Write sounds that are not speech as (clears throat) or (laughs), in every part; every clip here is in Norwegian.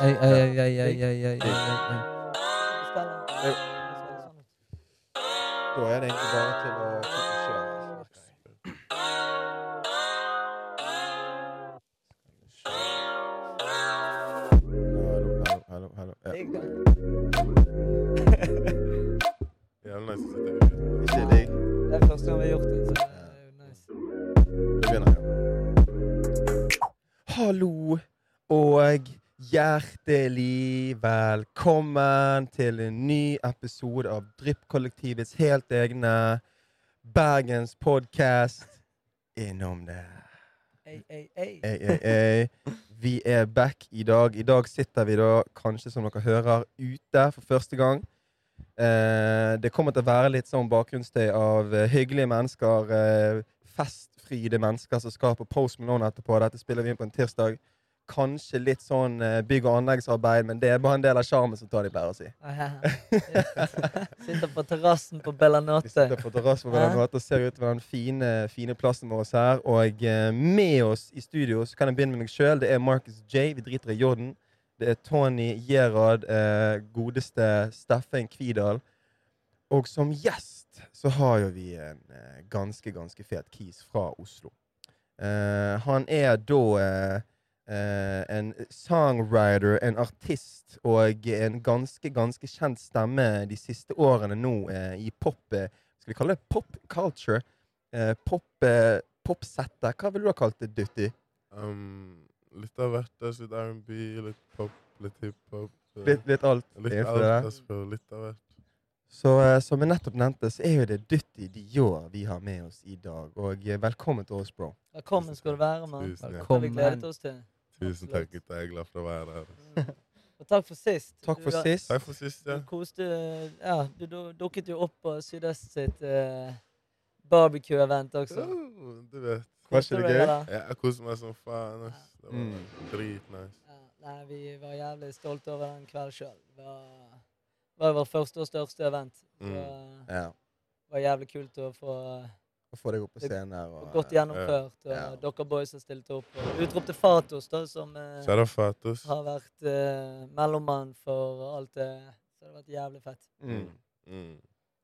ai, ai, ai, ai, ai, ai, ai, Da er det egentlig bare til å Hallo, hallo. Ja. Jævlig nice å sitte ute. Ikke digg. Det er første gang vi har gjort det, det begynner, ja. Hallo og hjertelig velkommen til en ny episode av Drypp-kollektivets helt egne Bergens podkast Innom det. Ei, ei, ei. Ei, ei, ei. Vi er back i dag. I dag sitter vi da, kanskje som dere hører, ute for første gang. Eh, det kommer til å være litt sånn bakgrunnsstøy av eh, hyggelige mennesker. Eh, festfryde mennesker som skal på Post Malone etterpå. Dette spiller vi inn på en tirsdag. Kanskje litt sånn eh, bygg- og anleggsarbeid, men det er bare en del av sjarmen, som Tony pleier å si. Sitter på terrassen på Bellanote. Vi sitter på terrassen på Bellanote og ser utover den fine, fine plassen vår her. Og eh, med oss i studio så kan jeg begynne med meg sjøl. Det er Marcus J. Vi driter i Jordan. Det er Tony Gerhard, eh, godeste Steffen Kvidal. Og som gjest så har jo vi en ganske, ganske fet kis fra Oslo. Han er da eh, en songwriter, en artist og en ganske, ganske kjent stemme de siste årene nå eh, i pop... Eh, skal vi kalle det pop culture? Eh, pop, eh, Popsettet. Hva ville du ha kalt det, Dutti? Um, litt av hvert. altså, Litt R&B, litt pop, litt hiphop. eh, Litt, litt alt. litt innenfor alt, det. altså, bro, litt av hvert. Så eh, som jeg nettopp nevnte, så er jo det Dutti Dior vi har med oss i dag. Og eh, velkommen til oss, bro. Velkommen skal du være, mann. Tusen Det har vi gledet oss til. Tusen takk, gutta. Jeg er glad for å være her. (laughs) Og takk for sist. Takk for sist. Takk for sist, ja. Du koste Ja, du du- dukket jo opp på Sydøst sitt uh, barbecue-event også. Oh, du vet. Var ikke det gøy? Ja, jeg koste meg som faen. ass. Det var Mm. dritnice. Ja, nei, vi var jævlig stolte over den kvelden sjøl. Det var, var vår første og største event. Så Mm. det var jævlig kult å få Å få deg opp på scenen her. Og, godt gjennomført. Og Ja. dere boys har stilt opp. Og utrop til Fatos, da, som eh, Fatos. har vært eh, mellommann for alt det. Så det har vært jævlig fett. Mm. Mm.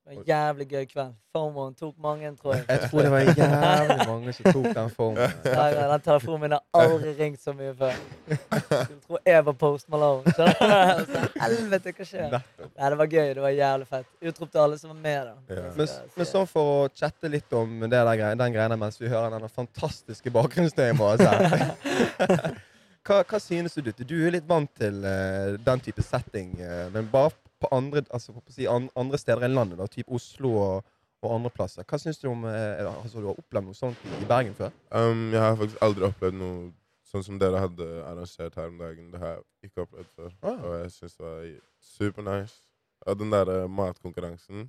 Det var en jævlig gøy kveld. Formoen tok mange, tror jeg. Jeg tror det var jævlig mange som tok den formoen. (laughs) Nei, den telefonen min har aldri ringt så mye før. Skulle tror jeg var Post Malone. Så. (laughs) Så, Helvete, hva skjer? Nei, det var gøy. Det var jævlig fett. Utrop til alle som var med, da. Ja. Men, men sånn for å chatte litt om det der, den greiene mens vi hører denne fantastiske bakgrunnsstøyen vår. (laughs) Hva, hva synes du? Du er litt vant til uh, den type setting, uh, men bare på andre, altså, si, andre steder i landet, da, typ Oslo og, og andre plasser. Hva syns du om eh, altså, Du har opplevd noe sånt i, Bergen før? Um, jeg har faktisk aldri opplevd noe sånn som dere hadde arrangert her om dagen. Det har jeg ikke opplevd før. Ah. Og jeg syns det var super nice. Og den der eh, matkonkurransen,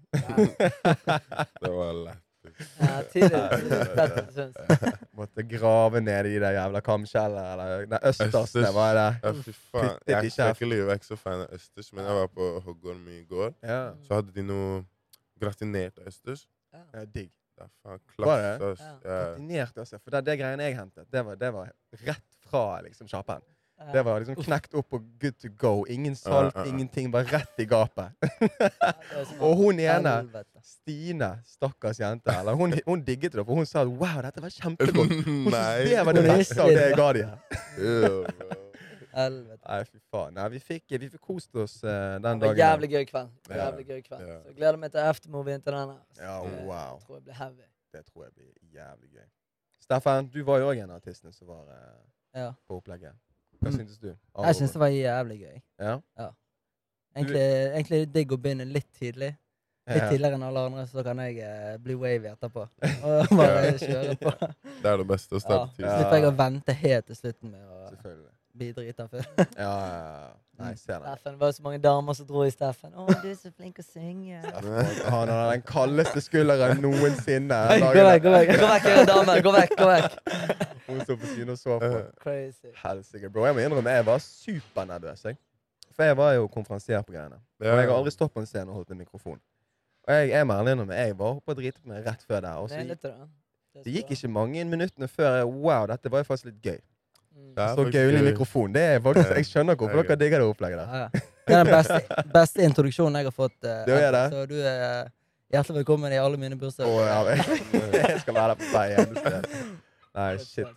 (laughs) (laughs) det var lett. Ja. Måtte grave ned i det jævla kamskjellet, eller Nei, østers, Østers. det var det. Ja, fy faen. Jeg skal kjeft. ikke lyve, jeg er ikke så fan av østers, men jeg var på Hoggorm i går. Ja, Så hadde de noe gratinert østers. ja digg. Det er faen klasse, ass. Ja. Ja. Gratinert også, for det, det greiene jeg hentet, det var, det var rett fra liksom sjappen. Ja. Det var liksom knekt opp og good to go. Ingen salt, uh, uh, uh. ingenting. Bare rett i gapet. (laughs) Og hun ene. Stine, stakkars jente, eller, hun, hun digget det, for hun sa at wow, dette var kjempegodt. (laughs) Hun Nei. syntes det var det beste av det jeg ga de her. Nei, fy faen. Nei, vi fikk, vi fikk kost oss uh, den Det var dagen. jævlig gøy kveld. Jævlig gøy kveld. Så jeg gleder meg til aftermovien til denne. Ja, Det tror jeg blir heavy. Det tror jeg blir jævlig gøy. Steffen, du var jo òg en av artistene som var uh, Ja. på opplegget. Hva Mm. syntes du? Jeg syns det var jævlig gøy. Ja? Egentlig, egentlig digg å begynne litt tidlig. Litt Ja. tidligere enn alle andre, så kan jeg eh, bli wavy etterpå. (laughs) Og bare kjøre på. (laughs) Det er det beste å Ja. starte Ja. tidlig. Slipper jeg å vente helt til slutten med å bli drita før. Ja, ja, ja. Nei, jeg ser det. Steffen, det var så mange damer som dro i Steffen. Å, du er så flink å synge. Han har den kaldeste skulderen noensinne. Gå vekk, gå vekk, gå vekk, damer. Gå vekk, gå vekk. Hun sto på siden og så på. (laughs) Crazy. Helsike, bro. Jeg må innrømme, jeg var supernervøs. Jeg. For jeg var jo konferansier på greiene. Og jeg har aldri stått på en scene og holdt en mikrofon. Og jeg, jeg må ærlig innrømme, jeg var oppe og dritet meg rett før der. Og så Nailet gikk, det? det gikk ikke mange minuttene før jeg Wow, dette var jo faktisk litt gøy. Mm. Er Så gøy. mikrofon. Det er faktisk, Jeg skjønner hvorfor er dere digger det opplegget der. Ja, ja. (laughs) Det er den beste, beste introduksjonen jeg har fått. Uh, Det er det. Så du er hjertelig velkommen i alle mine bursdager. Oh, ja, (laughs) jeg skal være der på vei eneste. Nei, shit.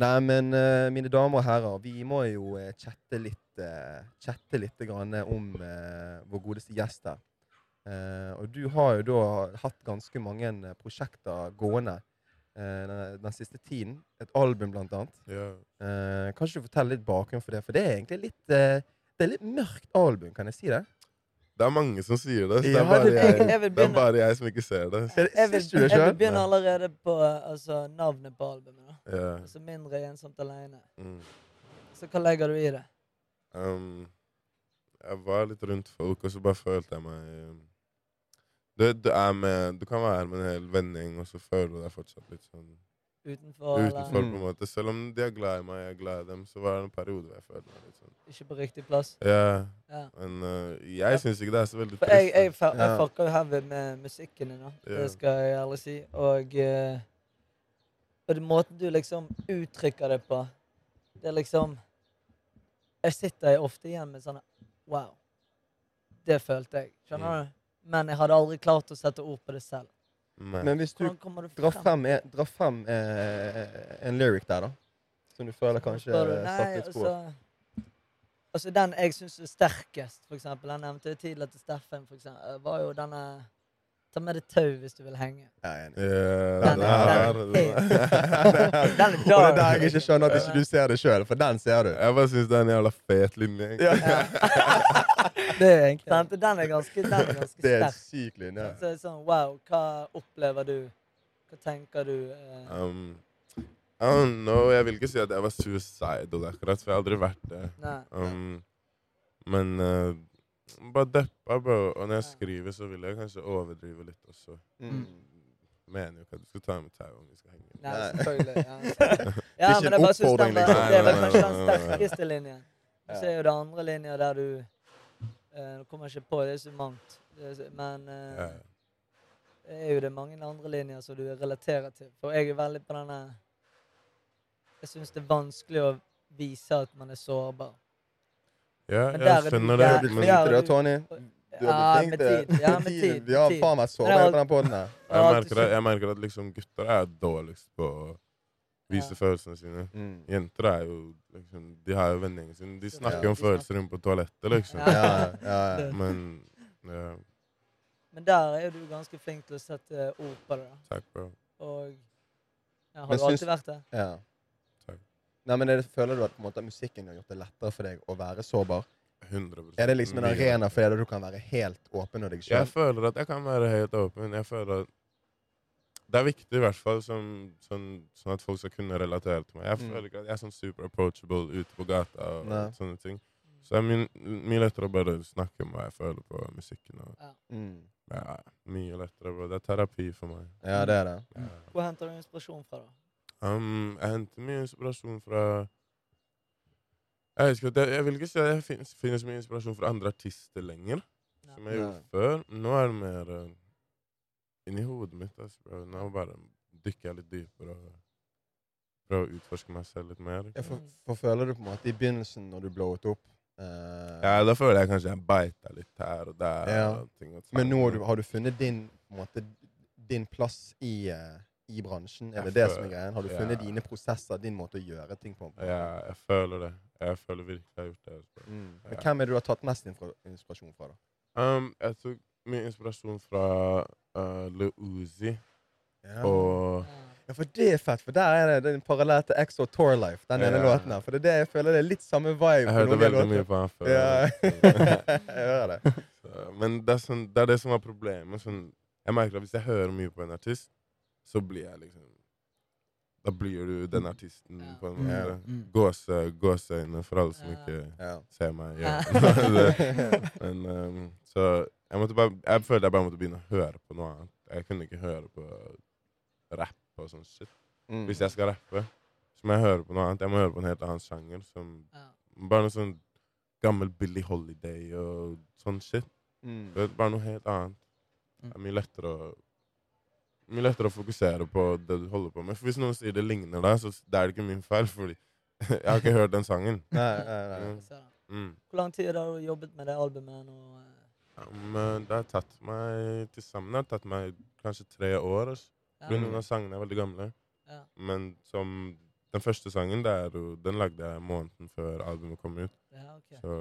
Nei, men uh, mine damer og herrer, vi må jo uh, chatte litt, eh, chatte litt grann om eh, vår godeste gjest her. Eh, og du har jo da hatt ganske mange eh, prosjekter gående eh, den, den siste tiden. Et album, blant annet. Yeah. Eh, kan ikke du fortelle litt bakgrunn for det? For det er egentlig litt eh, Det er litt mørkt album, kan jeg si det? Det er mange som sier det. Så det, er bare jeg- (laughs) det er bare jeg som ikke ser det. Er Jeg vil, jeg vil begynne allerede på altså, navnet på albumet. Yeah. Altså Mindre ensomt alene. Mm. Så hva legger du i det? Um, jeg var litt rundt folk, og så bare følte jeg meg um, du, du, er med, du kan være med en hel vending, og så føler du deg fortsatt litt sånn Utenfor, utenfor. eller Mm. på en måte. Selv om de er glad i meg, jeg er glad i dem, så var det en periode hvor jeg følte meg litt sånn ikke på riktig plass? Ja, Ja. men uh, jeg syns ikke det er så veldig trist. jeg, jeg, jeg Ja. fucker jo heavy med musikken din. Det skal jeg ærlig si. Og, uh, og måten du liksom uttrykker det på, det er liksom Jeg sitter ofte igjen med sånn Wow. Det følte jeg. Skjønner Mm. du? Men jeg hadde aldri klart å sette ord på det selv. Men, Men hvis du du drar frem? dra frem eh, en lyric der, da. Som du føler kanskje du? satt Nei, litt spor. altså Altså, den jeg syns er sterkest, for eksempel, den nevnte jeg tidligere til Steffen, for eksempel, var jo denne Ta med deg tau hvis du vil henge. Jeg er enig. Den- det er- (laughs) er Og det er der jeg ikke skjønner at ikke du ser det sjøl, for den ser du. Jeg bare syns det er en jævla fet linje. Ja. (laughs) Det er egentlig sant? Den er ganske, den er ganske (laughs) Det er sterk. syk linje. Så det er sånn, wow, hva opplever du? Hva tenker du? eh, Um, I don't know. Jeg vil ikke si at jeg var suicidal akkurat, for jeg har aldri vært det. nei. Um, men uh, bare deppa, bro. Og når jeg skriver, så vil jeg kanskje overdrive litt også. Mm. Mener jo ikke at du skal ta med tau om vi skal henge. Nei, selvfølgelig. Ja, (laughs) ja men jeg bare den var, liksom. det er vel kanskje den sterkeste linjen. Du så er jo det andre linja der du eh, Nå kommer jeg ikke på, det er så mangt. Men eh, Ja. det er jo det mange andre linjer som du relaterer til. For jeg er veldig på denne Jeg syns det er vanskelig å vise at man er sårbar. Ja, jeg skjønner Du det. har blitt Men det, du- Tony. Du flink til tid. Ja, med (laughs) tid. Vi har faen meg Men på den poden her. Jeg jeg merker, at, jeg merker at liksom gutter er dårligst på å vise Ja. følelsene sine. Mm. Jenter er jo liksom De har jo vennene sine. De snakker Ja. om følelser inne på toalettet, liksom. Ja. Ja, ja, ja. (laughs) Men ja, Men der er du ganske flink til å sette ord på det. takk, bro. Og ja, Har Men du alltid syns- vært det? ja. Nei, men er det, Føler du at på en måte, musikken har gjort det lettere for deg å være sårbar? 100% Er det liksom en arena for deg der du kan være helt åpen med deg Jeg føler at jeg kan være helt åpen. Jeg føler at Det er viktig, i hvert fall, som, sånn, sånn at folk skal kunne relatere til meg. Jeg Mm. føler ikke at jeg er sånn super approachable ute på gata og, Nei. og sånne ting. Så det er mye, lettere å bare snakke om hva jeg føler på musikken. Og, Mm. ja, mye lettere, bro. Det er terapi for meg. Ja, det er det. Ja. Hvor henter du inspirasjon fra, da? Um, jeg henter mye inspirasjon fra Jeg ikke, jeg, jeg vil ikke si at jeg finner, finner så mye inspirasjon fra andre artister lenger. Ja. Som jeg gjorde før. Nå er det mer uh, inni hodet mitt. Altså. Nå bare dykker jeg litt dypere og prøver å utforske meg selv litt mer. Ja, for, for føler du på en måte i begynnelsen, når du blowet opp uh, Ja, da føler jeg kanskje jeg beita litt her og der. Ja. Og ting og Men nå har du, har du funnet din, på en måte, din plass i, eh, i bransjen? Er Jeg det det føler- som er greien? Har du funnet funnet dine prosesser, din måte å gjøre ting på? Ja, jeg føler det. Jeg føler virkelig jeg har gjort det. altså. Mm. Men hvem er det du har tatt mest inspirasjon fra? da? Um, jeg tok mye inspirasjon fra uh, Le Uzi Ja. og Ja. For det er fett, for der er det, en parallell til EXO Tour Life, den ene låten her. For det er det jeg føler det er litt samme vibe. Jeg hørte veldig mye på han før. Ja, (laughs) (laughs) jeg hører det. Så, men det er, sånn, det er det som er problemet. Sånn, jeg merker at hvis jeg hører mye på en artist, så blir jeg liksom Da blir du den artisten på en Mm. måte. Mm. Gåse, gåseøyne for alle som ikke Ja. ser meg Ja. (laughs) Men, um, så jeg, måtte bare, jeg følte jeg bare måtte begynne å høre på noe annet. Jeg kunne ikke høre på rapp og sånn shit. Mm. Hvis jeg skal rappe, så må jeg høre på noe annet. Jeg må høre på en helt annen sjanger. Som Ja. bare noe sånn gammel Billy Holiday og sånn shit. Mm. Det bare noe helt annet. Mm. Det er mye lettere å mye lettere å fokusere på det du holder på med. For Hvis noen sier det ligner deg, så det er det ikke min feil. fordi (laughs) Jeg har ikke hørt den sangen. Nei, nei, nei. Mm. Mm. Hvor lang tid har du jobbet med det albumet nå? eh? Um, eh, det har tatt meg til sammen har tatt meg kanskje tre år. Altså. Ja. Noen av sangene er veldig gamle. Ja. Men som den første sangen, det er den lagde jeg måneden før albumet kom ut. Ja, okay. Så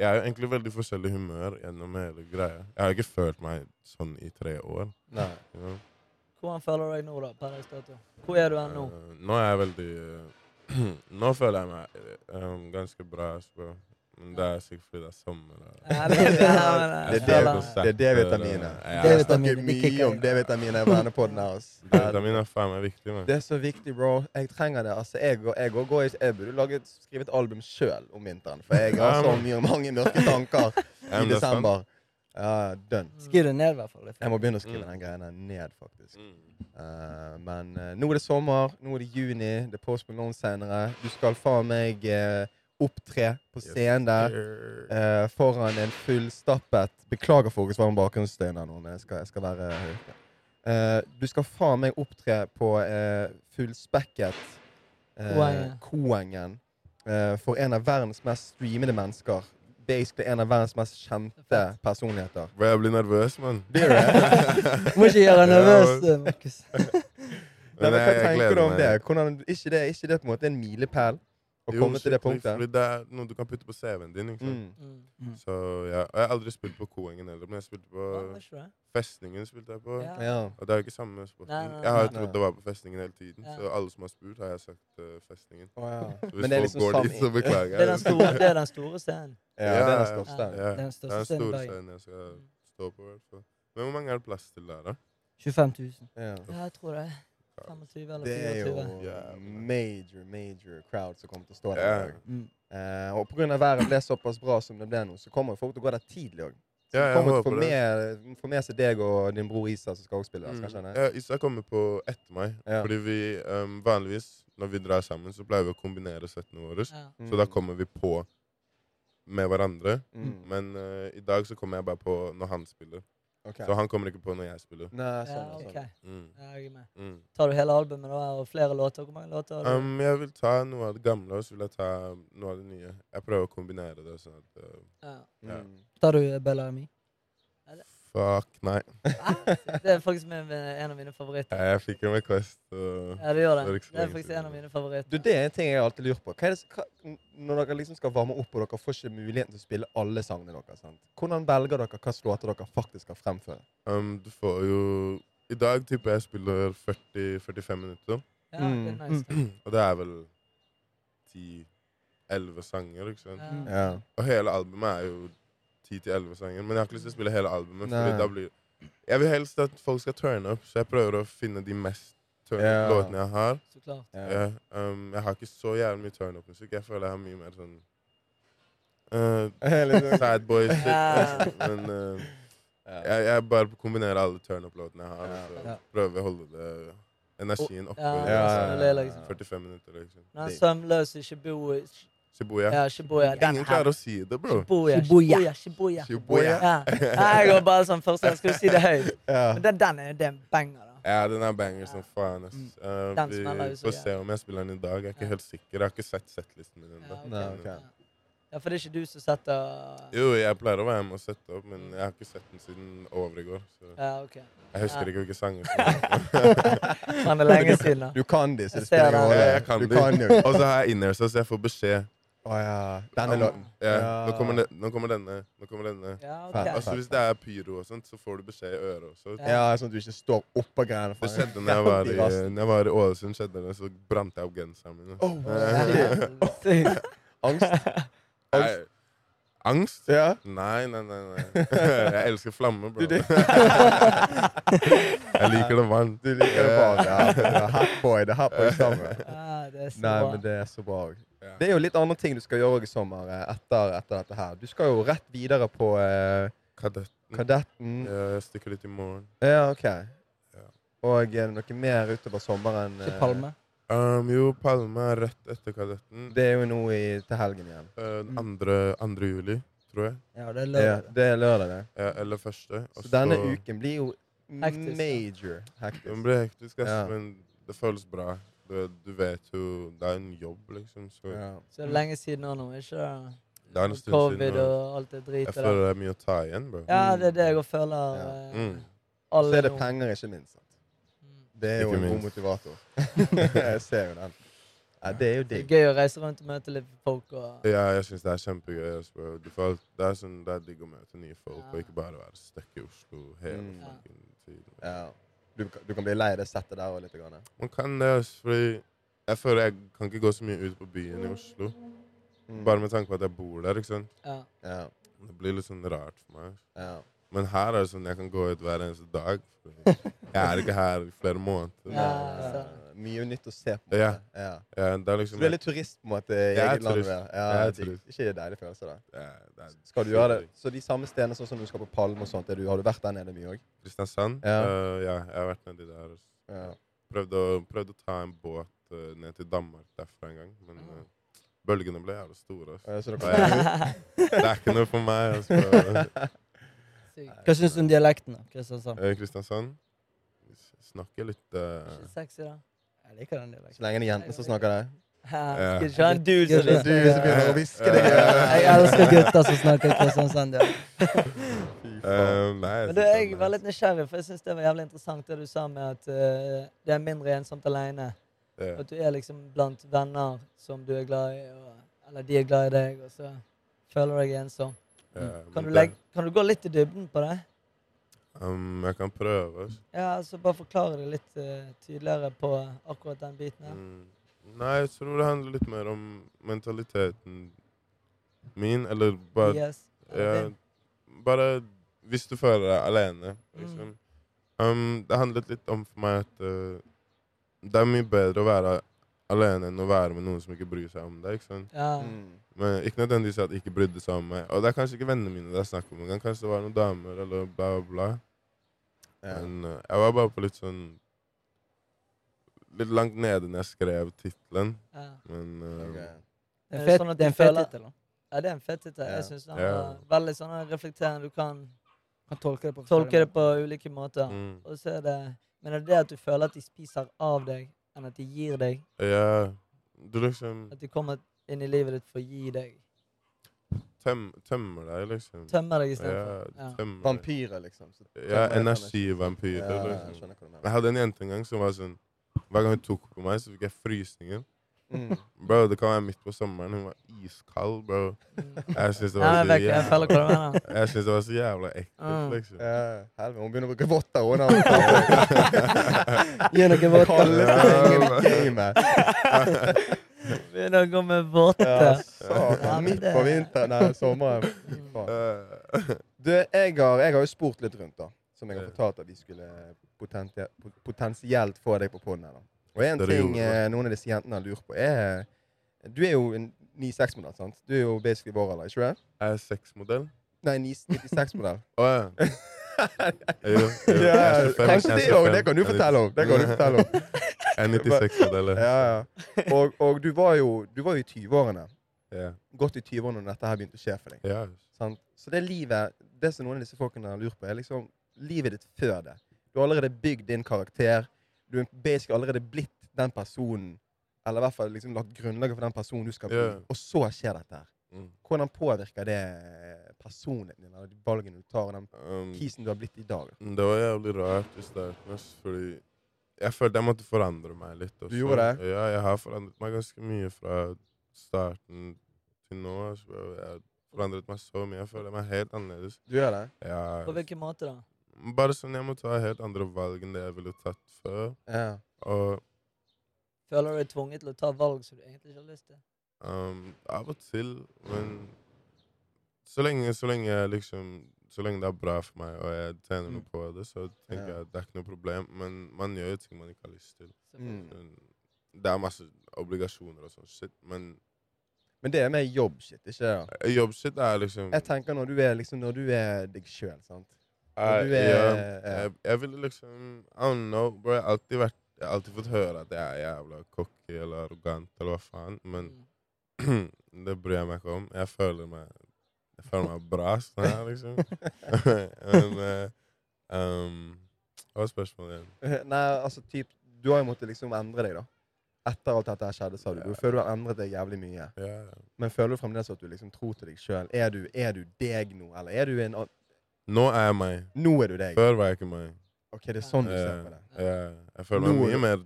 jeg er jo egentlig veldig forskjellig humør gjennom hele greia. Jeg har ikke følt meg sånn i tre år. nei. you know. Hvordan føler du deg nå, da? per dags dato? Hvor er du nå? Uh, nå er jeg veldig uh, (clears throat) Nå føler jeg meg eh, ganske bra. Så. Men det er sikkert fordi det er sommer. Ja, det, er- Det jeg det, D-vitaminet. Ja, Jeg snakker mye om. D-vitaminer i denne her. (laughs) D-vitaminet er faen meg viktig. Man. Det er så viktig, bro. Jeg trenger det. Altså, jeg, jeg, i- jeg burde laget, skrive et album sjøl om vinteren. For jeg har så mye mange mørke tanker i er desember. Ja, done. Skriv det ned, i hvert fall. Jeg må begynne å skrive Mm. den greia ned, faktisk. Mm. Uh, men uh, nå er det sommer, nå er det juni, det er Post Malone senere. Du skal faen meg uh, opptre på scenen der eh, foran en fullstappet Beklager folkens var bakgrunnsstøyen bakgrunnsstøy der nå, men jeg skal, jeg skal være høy. Eh, du skal faen meg opptre på eh, fullspekket eh, Koengen. Eh, for en av verdens mest streamede mennesker. Basically en av verdens mest kjente personligheter. Bro, jeg blir nervøs, mann. (laughs) Blir du? Må ikke gjøre deg nervøs, Markus. (laughs) Nei, men jeg- hva tenker du om det? Hvordan, ikke det? Ikke det på en måte en milepæl å Jo, komme til det punktet? Fordi det er noe du kan putte på CV-en din. ikke sant? Mm. Mm. Så ja, og Jeg har aldri spilt på Koengen heller, men jeg spilte på? Festningen. spilte jeg på. Ja. Og det er jo ikke samme sporten. Nei, nei, Jeg har jo trodd det var på Festningen hele tiden, Ja. så alle som har spurt, har jeg sagt uh, Festningen. Oh, ja. Så hvis Men det folk liksom går dit, så beklager Det er den store, det er den store scenen. Ja, det er den Ja, største. Ja, Den det er største en scenen i stor Bergen. jeg skal stå på. hvert fall. Men hvor mange er det plass til der, da? 25 000. Ja. Ja, jeg tror det. 25 eller Det er jo major, major crowd som kommer til å stå der. Mm. Uh, og pga. været ble såpass bra som det ble nå, så kommer folk til å gå der tidlig òg. Ja, jeg kommer til å få håper det. med, få med seg deg og din bror Isa som skal også spille. Mm. Skal? Ja, Isa kommer på etter meg. Ja. Fordi vi um, vanligvis, når vi drar sammen, så pleier vi å kombinere settene våre. Ja. Mm. Så da kommer vi på med hverandre. Mm. Men uh, i dag så kommer jeg bare på når han spiller. Okay. Så han kommer ikke på når jeg spiller. Nei, Ja, sånn, ok. sånn. Mm. Jeg er med. Mm. Tar du hele albumet da, og flere låter? Hvor mange låter har du? Um, jeg vil ta noe av det gamle, og så vil jeg ta noe av det nye. Jeg prøver å kombinere det. sånn at... Uh, ja. ja. Mm. Tar du Bellamy? Fuck, nei. Det er faktisk en av mine favoritter. Jeg fikk en request. Ja, du gjør Det det. Det er faktisk en av mine favoritter. Du, det er en ting jeg alltid lurer på. Hva er det, hva, når dere liksom skal varme opp og dere får ikke muligheten til å spille alle sangene deres, sant? hvordan velger dere hvilke låter dere faktisk skal fremføre? Um, du får jo I dag tipper jeg spiller 40-45 minutter. Ja, det Mm. er nice. det. Og det er vel 10-11 sanger, ikke sant? Ja. Ja. Og hele albumet er jo 10-11 sanger. Men jeg har ikke lyst til å spille hele albumet. Nei. Fordi da blir Jeg vil helst at folk skal turne up, så jeg prøver å finne de mest turn Ja. up-låtene jeg har. Så klart. Ja. Um, jeg har ikke så jævlig mye turn up-musikk. Jeg føler jeg har mye mer sånn uh, (laughs) Litt sånn- Sad boy shit. Ja. liksom. Men uh, Ja. jeg, jeg bare kombinerer alle turn up-låtene jeg har, Ja. og så prøver å holde det, energien oppe. Ja, i ja, det er liksom. 45 minutter, liksom. Når han er søvnløs ikke Shibuya Shibuya. Ja, Shibuya. Den Ingen her. klarer å si det, bro. Shibuya. Shibuya. Shibuya. Shibuya. Shibuya. Ja. (laughs) Jeg går bare sånn først, jeg skal du si det høyt. Ja. Men den, den er det er en banger, da. Ja, den er banger som faen. Mm. Uh, vi får se om jeg spiller den i dag. Jeg er ikke Ja. helt sikker. Jeg har ikke sett settlisten min ennå. Ja, Nei, ok. Ja. for det er ikke du som setter Jo, jeg pleier å være med og sette opp, men jeg har ikke sett den siden over i går. Så Ja, OK. jeg husker Ja. ikke hvilke sanger som (laughs) er. Det er lenge siden, da. Du kan de, så det spiller ingen rolle. Ja, jeg kan du de. Og så har jeg innersa, så jeg får beskjed. Å ja. Denne Ja. låten. Ja, Ja. Nå, kommer den, nå kommer denne. Nå kommer denne. Ja, Fett. ok. Og hvis det er pyro og sånt, så får du beskjed i øret også. Ja. Ja, sånn at du ikke står oppå greiene. Det skjedde når jeg var i, når jeg var i Ålesund, skjedde det, så brant jeg opp genseren min. Oh, Ja, sykt. (laughs) Angst? Nei, Angst? Ja. Nei, nei, nei. nei. (laughs) Jeg elsker flammer, bro. Jeg liker det varmt. Du liker det bra. Ja. (laughs) Det er Hatboy. Det er Hatboy sammen. Ja, det er så Nei, bra. men det er så bra. Ja. Det er jo litt andre ting du skal gjøre i sommer eh, etter, etter dette her. Du skal jo rett videre på eh, Kadetten. Kadetten. Ja, jeg stikker litt i morgen. Ja, OK. Ja. Og er det noe mer utover sommeren? Ikke eh, Palme? Um, jo, Palme er rett etter Kadetten. Det er jo nå i, til helgen igjen. Eh, den andre, andre juli, tror jeg. Ja, det er Ja, lørdag. det er lørdag, det. Ja, eller første. Også Så denne uken blir jo Hektisk, major hektisk. Den blir hektisk, ass, Ja. men det føles bra. Du, du vet jo Det er en jobb, liksom. Så Ja. Så lenge siden nå, nå, ikke det? er en stund Covid siden. Og alt det dritet Jeg føler det er mye å ta igjen, bro. Ja, det er det jeg òg føler. Ja. eh, Mm. Alle Så er det penger, ikke minst. sant? Mm. Det er jo Ikke en god motivator. (laughs) jeg ser jo den. Ja, det er jo digg. gøy å reise rundt og møte litt folk og Ja, jeg syns det er kjempegøy. Du får, det er sånn, det er digg å møte nye folk, Ja. og ikke bare være stuck i Oslo hele Mm. tiden. Ja. Du, kan- du kan bli lei det settet der òg litt. Grann. Man kan det, ass, fordi jeg føler jeg kan ikke gå så mye ut på byen i Oslo. Mm. Bare med tanke på at jeg bor der, ikke sant. ja. Ja. Det blir litt sånn rart for meg. Ja. Men her er det sånn jeg kan gå ut hver eneste dag. (laughs) Jeg er ikke her i flere måneder. Ja, Ja, så- Mye nytt å se på. Ja. Ja. Ja, det er Så liksom du er litt turist på en måte i eget land? Ja, Jeg er turist. Ikke det deilig følelse, da? ja, det er Skal du gjøre det? Så de samme stedene sånn som du skal på Palm og sånt, er du, har du vært der nede mye òg? Kristiansand? Ja. Uh, ja, jeg har vært nedi der. Ja. Prøvde å, prøvde å ta en båt uh, ned til Danmark derfra en gang, men uh, bølgene ble jævlig store. Altså. Jeg, det er ikke noe for meg. Altså. (laughs) Hva syns du om dialekten? Kristiansand? Eh, Kristiansand snakker litt uh, Ikke Sexy, da. Jeg liker den Så lenge det er jentene som snakker det? Skal ikke ha en dude som Du som begynner å hviske det. Jeg elsker gutter som snakker Kristiansand. (laughs) Ja. eh, Nei, Men du, jeg var litt nysgjerrig, for jeg syns det var jævlig interessant det du sa med at uh, det er mindre ensomt alene. Yeah. At du er liksom blant venner som du er glad i, og, eller de er glad i deg, og så føler du deg ensom. Ja, Kan du, legge, kan du gå litt i dybden på det? Um, jeg kan prøve. Ja, altså Bare forklare det litt uh, tydeligere på akkurat den biten her. Mm. Nei, jeg tror det handler litt mer om mentaliteten min, eller bare Yes. ja, Bare hvis du føler deg alene, liksom. Um, det handlet litt om for meg at uh, det er mye bedre å være alene enn å være med noen som ikke bryr seg om deg. ikke sant? Ja. Mm. Men Ikke nødvendigvis at de ikke brydde seg om meg. Og det er kanskje ikke vennene mine det er snakk om engang. Kanskje det var noen damer eller bla, bla, Men eh, jeg var bare på litt sånn Litt langt nede når jeg skrev tittelen, ja. men eh, okay. Det Er er, det sånn at er du fet føler- tittel. ja, det er en fett tittel. Ja. Jeg syns den Ja. var veldig sånn reflekterende. Du kan Kan tolke det på tolke det på ulike måter. mm, Og så er det Men er det det at du føler at de spiser av deg, enn at de gir deg? Ja, du liksom At de kommer inn i livet ditt for å gi deg? Tøm, tømmer deg, liksom. Tømmer deg i istedenfor? Ja. deg. Vampyrer, liksom. Ja, energivampyrer. Ja, liksom. Jeg, Jeg hadde en jente en gang som var sånn Hver gang hun tok på meg, så fikk jeg frysninger. Mm. Bro, Det kan være midt på sommeren. Hun var iskald, bro. Mm. Jeg syns det Ja, synes det var så jævla ekkelt, Mm. liksom. Ja, helvete, hun begynner å bruke votter. òg, da. (laughs) Gi noe votter. (laughs) Begynner å gå med våte. Ja, satan. Midt på vinteren, nei, sommeren. Fy faen. Eh, Du, jeg har, jeg har jo spurt litt rundt, da. Som jeg har fortalt at vi skulle potensielt få deg på poden. Og en ting eh, noen av disse jentene har lurt på, er Du er jo en 96-modell, sant? Du er jo basically vår alder, ikke? Er jeg sexmodell? Nei, 96-modell. Å ja. (laughs) Ja, Jeg 25, kanskje det òg. Det kan du fortelle om. Det kan du fortelle om. Jeg er 96-modell. Ja, ja. Og, og du var jo du var jo i 20-årene. Ja. Godt i 20-årene når dette her begynte å skje for deg. Så det livet, det som noen av disse folkene har lurt på, er liksom livet ditt før det. Du har allerede bygd din karakter. Du er basically allerede blitt den personen, eller i hvert fall liksom lagt grunnlaget for den personen du skal bli. Og så skjer dette her. Mm. Hvordan påvirker det personligheten din, eller de valgene du tar, og den Um, kisen du har blitt i dag? det var jævlig rart i starten, fordi jeg følte jeg måtte forandre meg litt. Også. Du gjorde det? Ja, jeg har forandret meg ganske mye fra starten til nå. Så. Jeg har forandret meg så mye. Jeg føler meg helt annerledes. Du gjør det? Ja, På hvilken måte da? bare sånn jeg må ta helt andre valg enn det jeg ville tatt før. Ja. Og Føler du deg tvunget til å ta valg som du egentlig ikke har lyst til? Um, av og til, men så lenge, så lenge jeg liksom så lenge det er bra for meg, og jeg tjener noe Mm. på det, så tenker Ja. jeg at det er ikke noe problem. Men man gjør jo ting man ikke har lyst til. Mm. Det er masse obligasjoner og sånn shit, men Men det er mer jobbshit, ikke det? da? jobbshit er liksom Jeg tenker når du er, liksom, når du er deg sjøl, sant. Når jeg, du er ja, ja. jeg, jeg ville liksom I don't know, bro. Jeg har alltid vært Jeg har alltid fått høre at jeg er jævla cocky eller arrogant eller hva faen, men Mm. (clears throat) det bryr jeg meg ikke om. Jeg føler meg Jeg føler meg bra sånn her, liksom. (laughs) (laughs) men uh, um, Hva var spørsmålet igjen? Nei, altså typ Du har jo måttet liksom endre deg, da. etter alt dette her skjedde, sa du. Du føler du har endret deg jævlig mye. Ja. Men føler du fremdeles at du liksom tror til deg sjøl? Er, du- er du deg nå, eller er du en annen Nå er jeg meg. Nå er du deg. Før var jeg ikke meg. OK, det er sånn du ser Eh, på det. ja. Jeg føler meg Nå- mye mer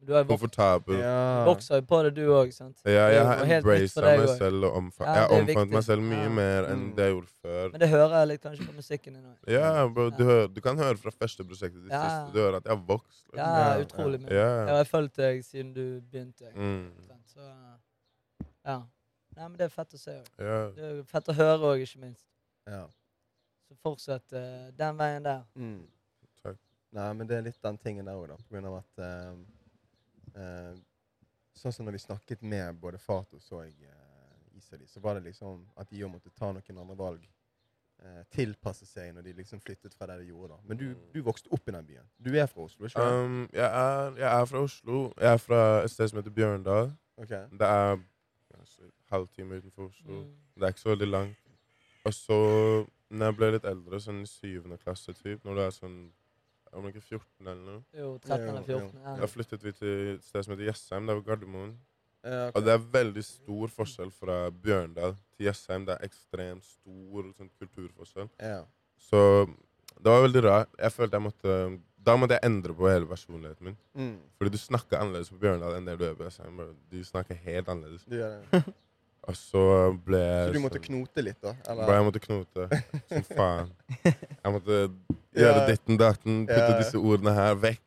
Du har jo vok komfortabel. Ja. vokser jo på det, du òg, sant? Ja, er jeg har embraced meg også. selv og omfa Ja, er omfavnet meg selv mye Ja. mer enn Mm. det jeg gjorde før. Men det hører jeg litt kanskje på musikken din òg. Ja, bro, du, Ja. hører, du kan høre fra første prosjektet til Ja. siste. Du hører at jeg har vokst. liksom. Ja, Ja, utrolig mye. Ja. Jeg har fulgt deg siden du begynte. Mm. Så ja. Nei, men det er fett å se òg. Ja. Det er fett å høre òg, ikke minst. Ja. Så fortsett uh, den veien der. Mm. Takk. Nei, men det er litt den tingen der òg, da. På grunn av at eh, Sånn som når vi snakket med både Fatos og eh, Isali, så var det liksom at de òg måtte ta noen andre valg. eh, tilpasse seg når de liksom flyttet fra det de gjorde. da. Men du, du vokste opp i den byen. Du er fra Oslo, ikke? Um, jeg, er, jeg er fra Oslo. Jeg er fra et sted som heter Bjørndal. Okay. Det er altså, halvtime utenfor Oslo. Mm. Det er ikke så veldig langt. Og så, når jeg ble litt eldre, sånn i syvende klasse typ, når du er sånn om ikke 14 eller noe, Jo, 13 eller 14. Ja. da flyttet vi til et sted som heter Jessheim. Det var Gardermoen. Ja, okay. Og det er veldig stor forskjell fra Bjørndal til Jessheim. Det er ekstremt stor sånn, kulturforskjell. Ja. Så det var veldig rart. Jeg følte jeg måtte Da måtte jeg endre på hele personligheten min. Mm. Fordi du snakker annerledes på Bjørndal enn det du gjør på Jessheim. Du snakker helt annerledes. Det. (laughs) Og så ble jeg Så du måtte knote litt, da? Eller? Jeg måtte knote som faen. (laughs) Jeg måtte Ja. gjøre ditten datten, putte disse ordene her vekk.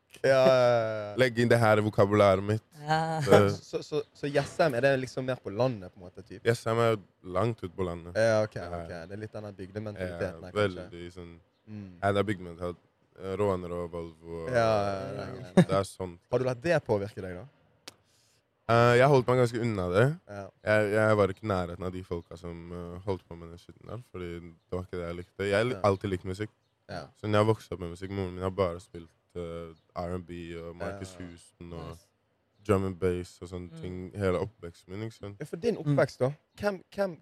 Legge inn det her i vokabulæret mitt. Ja. Så- Så, så, så Jessheim, er det liksom mer på landet, på en måte? Typ? Jessheim er langt ute på landet. Ja, ok. Ok. Det er litt den Ja, bygdementaliteten her, kanskje? veldig sånn Mm. Ja, det er bygdementalitet. Råner og Volvo. Og, Ja, ja, ja, ja. Det er sånn. Har du latt det påvirke deg, da? Eh, jeg holdt meg ganske unna det. Ja. Jeg, jeg var ikke i nærheten av de folka som uh, holdt på med den skitten der. Fordi det var ikke det jeg likte. Jeg har Ja. alltid likt musikk. Ja. Så når jeg vokste opp med musikk, moren min har bare spilt uh, R&B og Marcus Ja. Houston og Nice. drum and bass og sånne Mm. ting hele oppveksten min. ikke sant? Ja, For din oppvekst, da? Hvem, hvem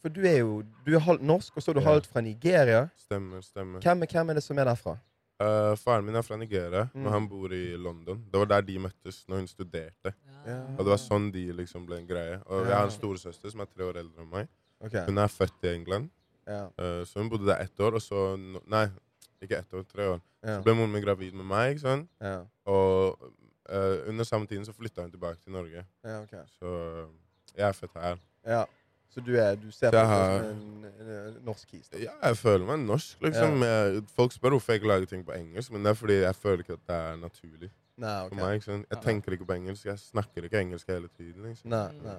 For du er jo du er halvt norsk, og så er du Ja. halvt fra Nigeria. Stemmer, stemmer. Hvem, hvem er det som er derfra? Eh, faren min er fra Nigeria, Mm. men han bor i London. Det var der de møttes når hun studerte. Ja. Og det var sånn de liksom ble en greie. Og jeg har en storesøster som er tre år eldre enn meg. Okay. Hun er født i England, Ja. uh, så hun bodde der ett år, og så Nei, ikke ett år, tre år. Ja. Så ble moren min gravid med meg, ikke sant? Ja. Og uh, under samme tiden så flytta hun tilbake til Norge. ja, ok. Så jeg er født her. Ja. Så du, er, du ser på jeg deg som en, en, en norsk kis? Ja, jeg føler meg norsk, liksom. Jeg, folk spør hvorfor jeg ikke lager ting på engelsk, men det er fordi jeg føler ikke at det er naturlig Nei, for meg. Liksom. Jeg tenker ikke på engelsk. Jeg snakker ikke engelsk hele tiden. Liksom. Nei, nei.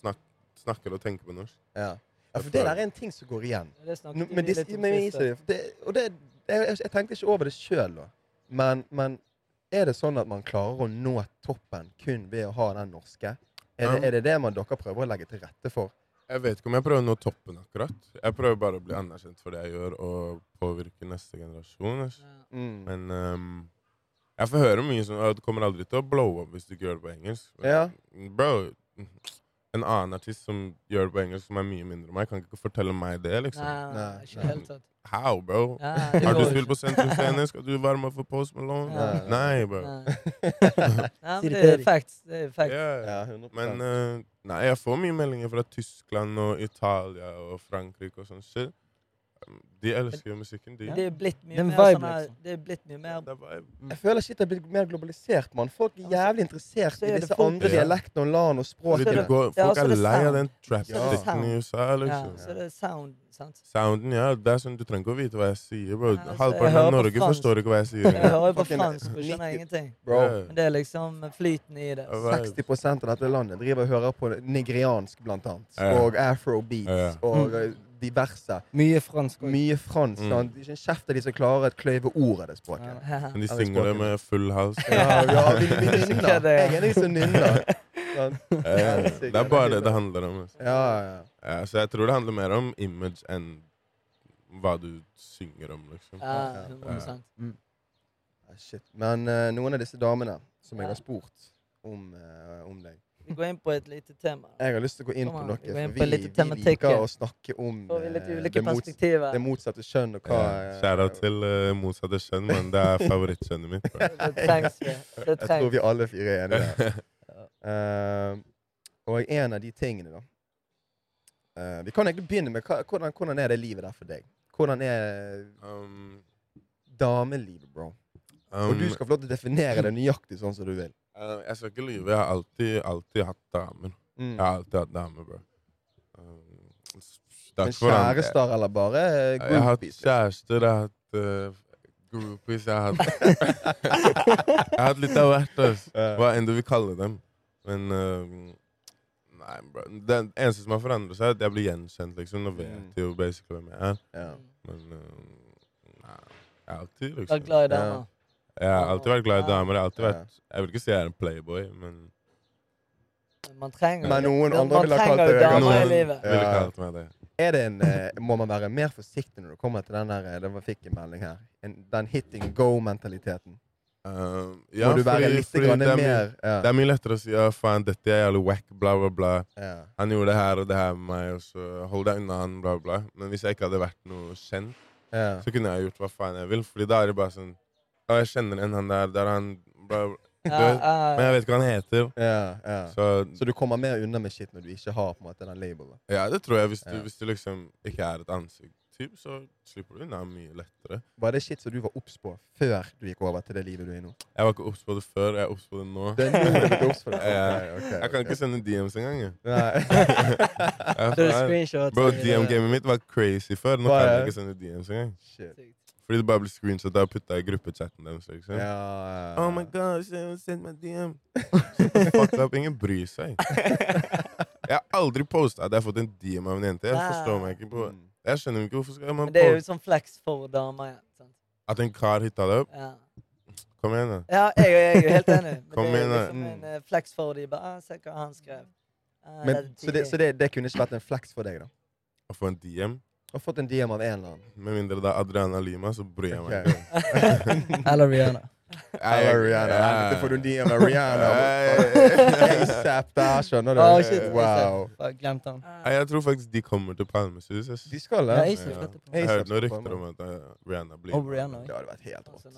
Snak, snakker og tenker på norsk. Ja. ja, for det der er en ting som går igjen. Det snakket Nå, men litt men, sist, det, og det, jeg, jeg, jeg tenkte ikke over det sjøl, da. Men, men er det sånn at man klarer å nå toppen kun ved å ha den norske? Er det er det, det man dere prøver å legge til rette for? Jeg vet ikke om jeg prøver å nå toppen akkurat. Jeg prøver bare å bli anerkjent for det jeg gjør, og påvirke neste generasjon. Mm. Men um, jeg får høre mye sånn du kommer aldri til å blow up hvis du ikke gjør det på engelsk. Ja. Bro, en annen artist som gjør det på engelsk, som er mye mindre enn meg, kan ikke fortelle meg det, liksom. Nei, ikke helt sant. tatt. How, bro? Nei, Har du spilt på Sentrum Scene? Skal du varme opp for Post Malone? Nei. Nei, bro. Nei. (laughs) Det er facts. Det er facts. Yeah. Ja, Men uh, nei, jeg får mye meldinger fra Tyskland og Italia og Frankrike og sånn shit. De elsker jo musikken, de. Det er blitt mye er mer vibe, sånn her- liksom. Det er blitt mye mer Det er vibe. Jeg føler shit er blitt mer globalisert, mann. Folk er jævlig interessert så i er det disse folk- andre Ja. dialektene og land og Fordi språk. de det- går, ja, folk så er det er lei av sound. den Så er det trap-stikken sound. i USA, Ja, liksom. så det er sound, sant? Sounden, ja. Det er sånn, Du trenger ikke å vite hva jeg sier, bro. Ja, altså, jeg Halvparten hører av på Norge fransk. forstår ikke hva jeg sier. (laughs) Jeg engang. hører jo på Fucking fransk og skjønner ingenting. Bro, Ja. Men det er liksom flyten i det. Ja, vibe. 60 av dette landet driver og hører på nigeriansk, blant annet. Ja. Og afrobeats. Ja. Og eh, diverse. Mye fransk Også. Mye fransk. Mm. sant? Det er ikke en kjeft av de som klarer et kløyve ord av (laughs) det språket. Ja. Men de synger det med full hals. Ja, ja vi, vi (laughs) nynner. er? Jeg er de som nynner. Eh, Det er bare det det handler om. altså. Ja, ja. Ja, så jeg tror det handler mer om image enn hva du synger om, liksom. Ja, 100 Ah, Shit. Men uh, noen av disse damene som jeg har spurt om, uh, om deg Vi går inn på et lite tema. Jeg har lyst til å gå inn på noe, vi inn vi, på vi liker å snakke om eh, det, mots det motsatte kjønn og hva Ja, eh, til uh, motsatte kjønn, men det er favorittkjønnet mitt. (laughs) Det trengs vi. Det Jeg tror vi alle fire er enige der. (laughs) (laughs) Eh, og en av de tingene, da uh, Vi kan egentlig begynne med hva, hvordan, hvordan er det livet der for deg? Hvordan er Um, damelivet, bro? um, Og du skal få lov til å definere det nøyaktig sånn som du vil. Uh, jeg skal ikke lyve. Jeg har alltid, alltid hatt damer. Mm. Jeg har alltid hatt damer, bro. Um, er Men kjærester eller bare groupies? Jeg har hatt kjærester, jeg har hatt uh, groupies, (laughs) jeg har hatt Jeg har hatt litt av hvert, altså. Hva enn du vil kalle dem. Men uh, Nei, bro. Det eneste som har forandret seg, er at jeg blir gjenkjent. liksom. Nå vet jeg jo basically hvem jeg er. Ja. Men uh, nei, jeg har alltid liksom glad i damer. Jeg har alltid vært glad i damer. Jeg har alltid vært Jeg vil ikke si jeg er en playboy, men Man trenger Men noen man andre ville ha kalt damer i livet. Ville kalt meg det. Er det en, eh, må man være mer forsiktig når du kommer til den der eh, Det var fikk en melding her. En, den hit and go-mentaliteten. Uh, må du være litt fordi det, er mer ja. det er mye lettere å si ja, faen, dette er jævlig wack, bla, bla, bla. ja. Han gjorde det her og det her med meg, og så hold deg unna han, bla, bla. Men hvis jeg ikke hadde vært noe kjent, ja. så kunne jeg gjort hva faen jeg vil. Fordi da er det bare sånn Ja, jeg kjenner en, han der, der er han bla, bla. Ja, vet- ja, Men jeg vet ikke hva han heter. ja, ja. Så Så du kommer mer unna med shit når du ikke har på en måte den labelen? ja, det tror jeg. Hvis du, Ja. hvis du liksom ikke er et ansikt, så slipper du unna mye lettere. Var det shit som du var obs på før du gikk over til det livet du er i nå? Jeg var ikke obs på det før, jeg er obs på det nå. Det er nå du er obs på det? (laughs) Ja. Ok, okay. Jeg kan ikke sende DMs engang. jeg. Nei. (laughs) Jeg. Bro, DM-gamet mitt var crazy før. Nå kan jeg ikke sende DMs engang. Shit. Fordi det bare blir screenshot og putta i gruppechatten deres. Liksom. Ja, ja, Oh my gosh, send meg DM. (laughs) Fucked up, ingen bryr seg. Jeg har aldri posta at jeg har fått en DM av en jente. Jeg forstår meg ikke på Mm. Jeg skjønner ikke hvorfor skal man Men det er jo sånn flex for damer Ja. At en kar hitta det opp? Ja. Kom igjen, da. Ja, jeg, jeg er jo helt enig. Men Kom det er igjen, da. liksom en eh, flex for de bare ah, Se hva han skrev. Ah, Men, det så det, så det, det kunne ikke vært en flex for deg, da? Å få en DM. Å fått en DM av en eller annen? Med mindre det er Adriana Lima, så bryr jeg meg ikke. (laughs) Eller Rihanna. Eller Rihanna. Helvete, får du en DM av Rihanna? ASAP der, skjønner du? Oh, shit. Wow. Glemt han. Jeg tror faktisk de kommer til Palmesus. De skal Ja, det? Ja. Jeg hørte noen rykter om at eh, Rihanna blir Det hadde vært helt rått.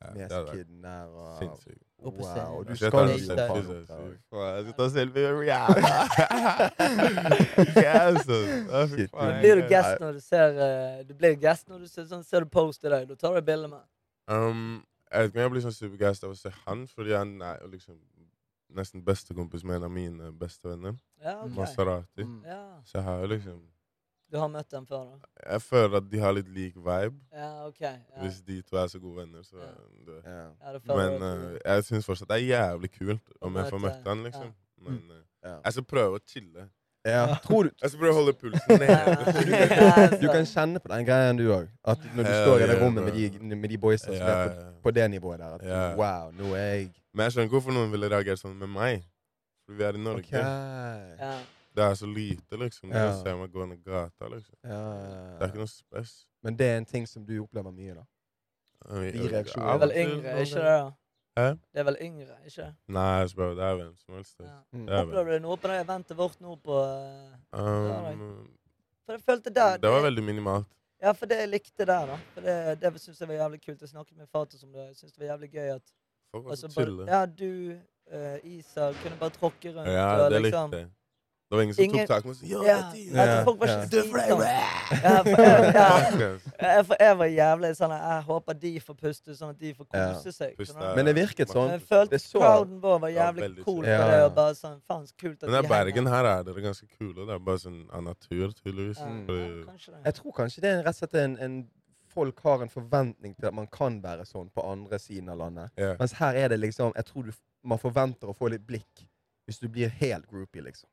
Hadde der og sinnssykt. Wow, du skal tar jo Jeg skal ta selfie med Rihanna. (laughs) Blir du guest når du ser eh, Du blir guest når du ser, sånn, ser du post i deg? Da tar du bilde med Um, jeg vet ikke om jeg blir sånn supergassed av å se han, fordi han er liksom nesten bestekompis med en av mine bestevenner. Ja, ok. Maserati. Mm. Ja, Så jeg har jo liksom Du har møtt dem før, da? Jeg føler at de har litt lik vibe. Ja, OK. Ja. Hvis de to er så gode venner, så Ja. det. Men eh, jeg syns fortsatt det er jævlig kult om jeg får møtt han, liksom. Men uh, Ja. jeg skal prøve å chille. Ja. Tror du Jeg skal prøve å holde pulsen (laughs) nede. (laughs) Du kan kjenne på den greien, du òg. At når du står i det rommet med de, med de boysa som Ja, er på, på det nivået der. At Ja. wow, nå er jeg Men jeg skjønner ikke hvorfor noen ville reagere sånn med meg. For vi er i Norge. OK. Det er så lite, liksom. Ja. Jeg se meg gående i gata, liksom. Ja. Det er ikke noe spes. Men det er en ting som du opplever mye, da. De reaksjonene. Det er vel yngre, ikke det? Hæ? Det er vel yngre, ikke det? Nei, bro, det er hvem som helst. Ja. Mm. Er. Opplevde du noe på det eventet vårt nå på eh, Um, For jeg følte der det var veldig minimalt. Ja, for det jeg likte der, da. For det, det syns jeg var jævlig kult. Jeg snakket med Fatos om det. Jeg syns det var jævlig gøy at Folk var altså, så bare, chille. Ja, du, uh, Isa, kunne bare tråkke rundt Ja, og det liksom likte jeg. Det var ingen som Ingen- tok tak i meg ja, Ja, folk var ikke jeg, ja, jeg, jeg var jævlig sånn Jeg håper de får puste, sånn at de får kose seg. Puste? Men det virket sånn. Jeg følte det så- crowden vår var jævlig ja, cool på Ja, det. Og bare sånn, faen så kult at Men de Bergen her er dere ganske kule. Det er bare sånn av natur, tydeligvis. Ja. Ja. Jeg tror kanskje det er rett og slett en, en Folk har en forventning til at man kan være sånn på andre siden av landet. Yeah. Mens her er det liksom Jeg tror du, man forventer å få litt blikk hvis du blir helt groupie, liksom.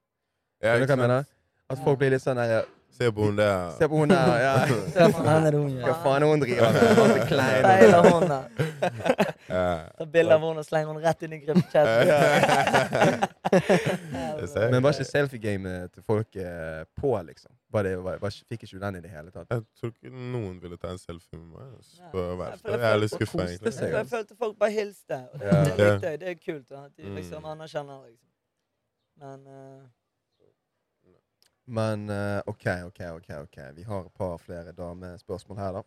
Ja, Skjønner du hva jeg mener? At folk blir litt sånn der Se på hun der. Se på hun der, ja. (laughs) Se på henne, der, hun Hva faen er hun driver med? Feiler hånda. (laughs) Ta bilde av henne og slenger henne rett inn i (laughs) jeg. Men var ikke selfie-gamet til folk eh, på, liksom? Var det, var, var, fikk ikke du den i det hele tatt? Jeg tror ikke noen ville ta en selfie med meg. Altså, Nei. på Ja, jeg Jeg er litt skuffa, egentlig. Jeg, jeg følte folk bare hilste. Og det, Ja. det likte jeg. Det er kult. Da, at de Mm. liksom anerkjenner. Liksom. Men eh, Men eh, OK, OK, OK. ok. Vi har et par flere damespørsmål her, da.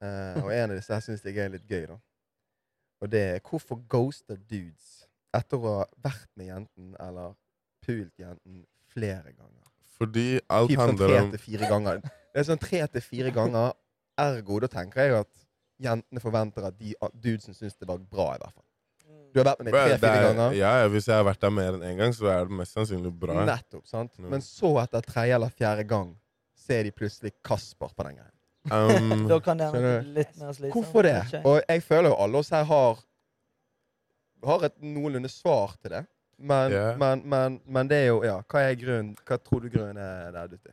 Uh, og en av disse her syns jeg er litt gøy, da. Og det er hvorfor ghoster dudes etter å ha vært med jenten eller pult jenten flere ganger? Fordi alt Typ sånn tre fire ganger. Det er sånn tre til fire ganger. Ergo, da tenker jeg at jentene forventer at de at dudesen syns det var bra, i hvert fall. Mm. Du har vært med meg tre-fire er- ganger. Ja, Hvis jeg har vært der mer enn én gang, så er det mest sannsynlig bra. Nettopp, sant? Ja. Men så, etter tredje eller fjerde gang, så er de plutselig Kasper på den gangen. Um, (laughs) Da kan det være litt mer slitsomt. Hvorfor det? Og jeg føler jo alle oss her har har et noenlunde svar til det. Men, yeah. men, men, men det er jo Ja, hva er grunnen? Hva tror du grunnen er der ute?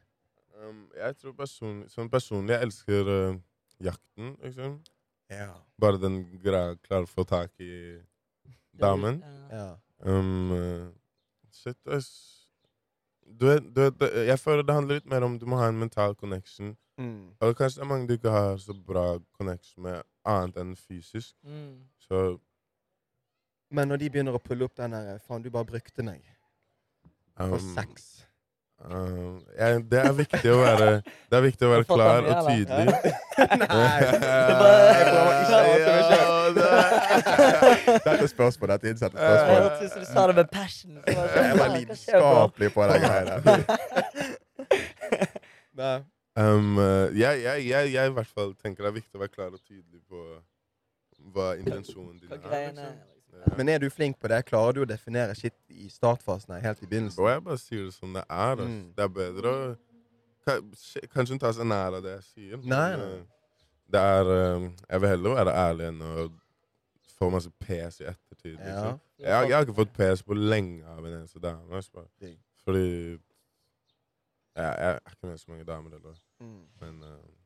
um, jeg tror personlig, sånn personlig jeg elsker uh, jakten, liksom. Yeah. Bare den greia klarer å få tak i damen. Ja. Um, uh, shit, ass. Du du, du jeg føler det handler litt mer om du må ha en mental connection. Mm. Eller kanskje det er mange du ikke har så bra connection med annet enn fysisk. Mm. Så Men når de begynner å pulle opp den her Faen, du bare brukte meg. For um, sex. Um, ja, det er viktig å være Det er viktig å være klar og tydelig. (laughs) Jeg Dette spørsmålet, dette er Det spørsmål. ut som du sa det med passion. Jeg var lidenskapelig på den greia der. Um, uh, jeg, jeg, jeg, jeg i hvert fall tenker det er viktig å være klar og tydelig på hva intensjonen din er. er. Liksom. Men er du flink på det? Klarer du å definere shit i startfasen her, helt i begynnelsen? Bro, jeg bare sier det som det er. Altså. Mm. Det er bedre å Kanskje hun tar seg nær av det jeg sier. Nei, nei. uh, Det er um, Jeg vil heller være ærlig enn å få masse pes i ettertid. Ja. Liksom. Jeg, jeg har ikke fått pes på lenge av en eneste dame. Fordi jeg, jeg er ikke med så mange damer heller. Mm. Men uh,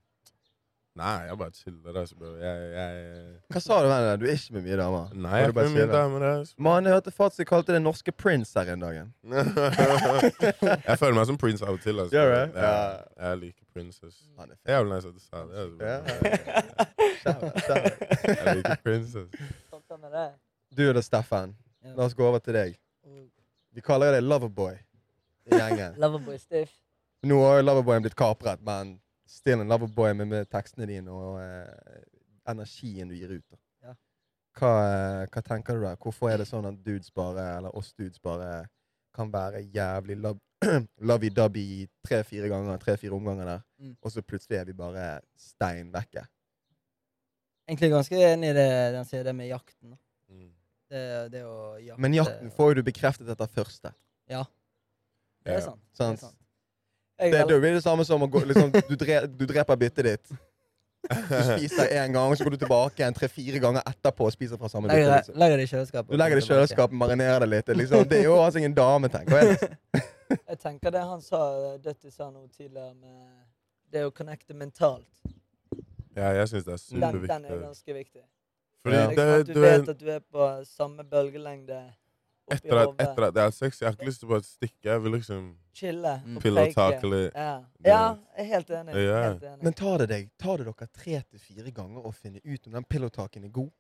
Nei, jeg bare chiller. Altså, bro. Jeg, jeg, Hva sa du, venn? Du er ikke med mye damer? Nei, jeg er ikke med mye damer. Altså. Man, jeg hørte de kalte det norske Prince her en dag. (laughs) jeg føler meg som Prince av og til. Altså. Gjør du? Ja, Ja. jeg liker Princess. Han er Det jævlig nice at du sa det. Altså. Jeg liker det. Du og Steffen, la oss gå over til deg. Vi kaller deg Loverboy i gjengen. Loverboy Stiff. Nå har jo Loverboyen blitt kapret, men still en Loverboy med, med tekstene dine og eh, energien du gir ut. Da. Ja. Hva, eh, hva tenker du der? Hvorfor er det sånn at dudes bare, eller oss dudes bare kan være jævlig (clears throat) lovey-dovey tre-fire ganger, tre-fire omganger der, Mm. og så plutselig er vi bare stein vekke? Egentlig ganske enig i det den sier det med jakten. Mm. Det, det å jakte Men jakten får jo du bekreftet etter første. Det er Ja. sant. Det er sant. Jeg, Det, er blir det samme som å gå, liksom, du, dre, du dreper byttet ditt. Du (laughs) spiser én gang, så går du tilbake en tre-fire ganger etterpå og spiser fra samme bytte. legger, Liksom. legger det i kjøleskapet. Du legger det i kjøleskapet, marinerer det litt. Liksom. Det er jo altså ingen dame, tenker jeg. (laughs) Jeg tenker det han sa, Dutty sa noe tidligere med det å connecte mentalt. Ja, jeg syns det er Den, den er ganske viktig. Fordi Ja. Liksom det, du du vet at du er på samme bølgelengde etter at, etter at det er sex, jeg har ikke lyst til å bare stikke. Jeg vil liksom Chille Mm. og pillow litt. Ja. Ja, jeg er helt enig. Ja. Helt enig. Men tar det deg tar det dere tre til fire ganger å finne ut om den pillowtalken er god?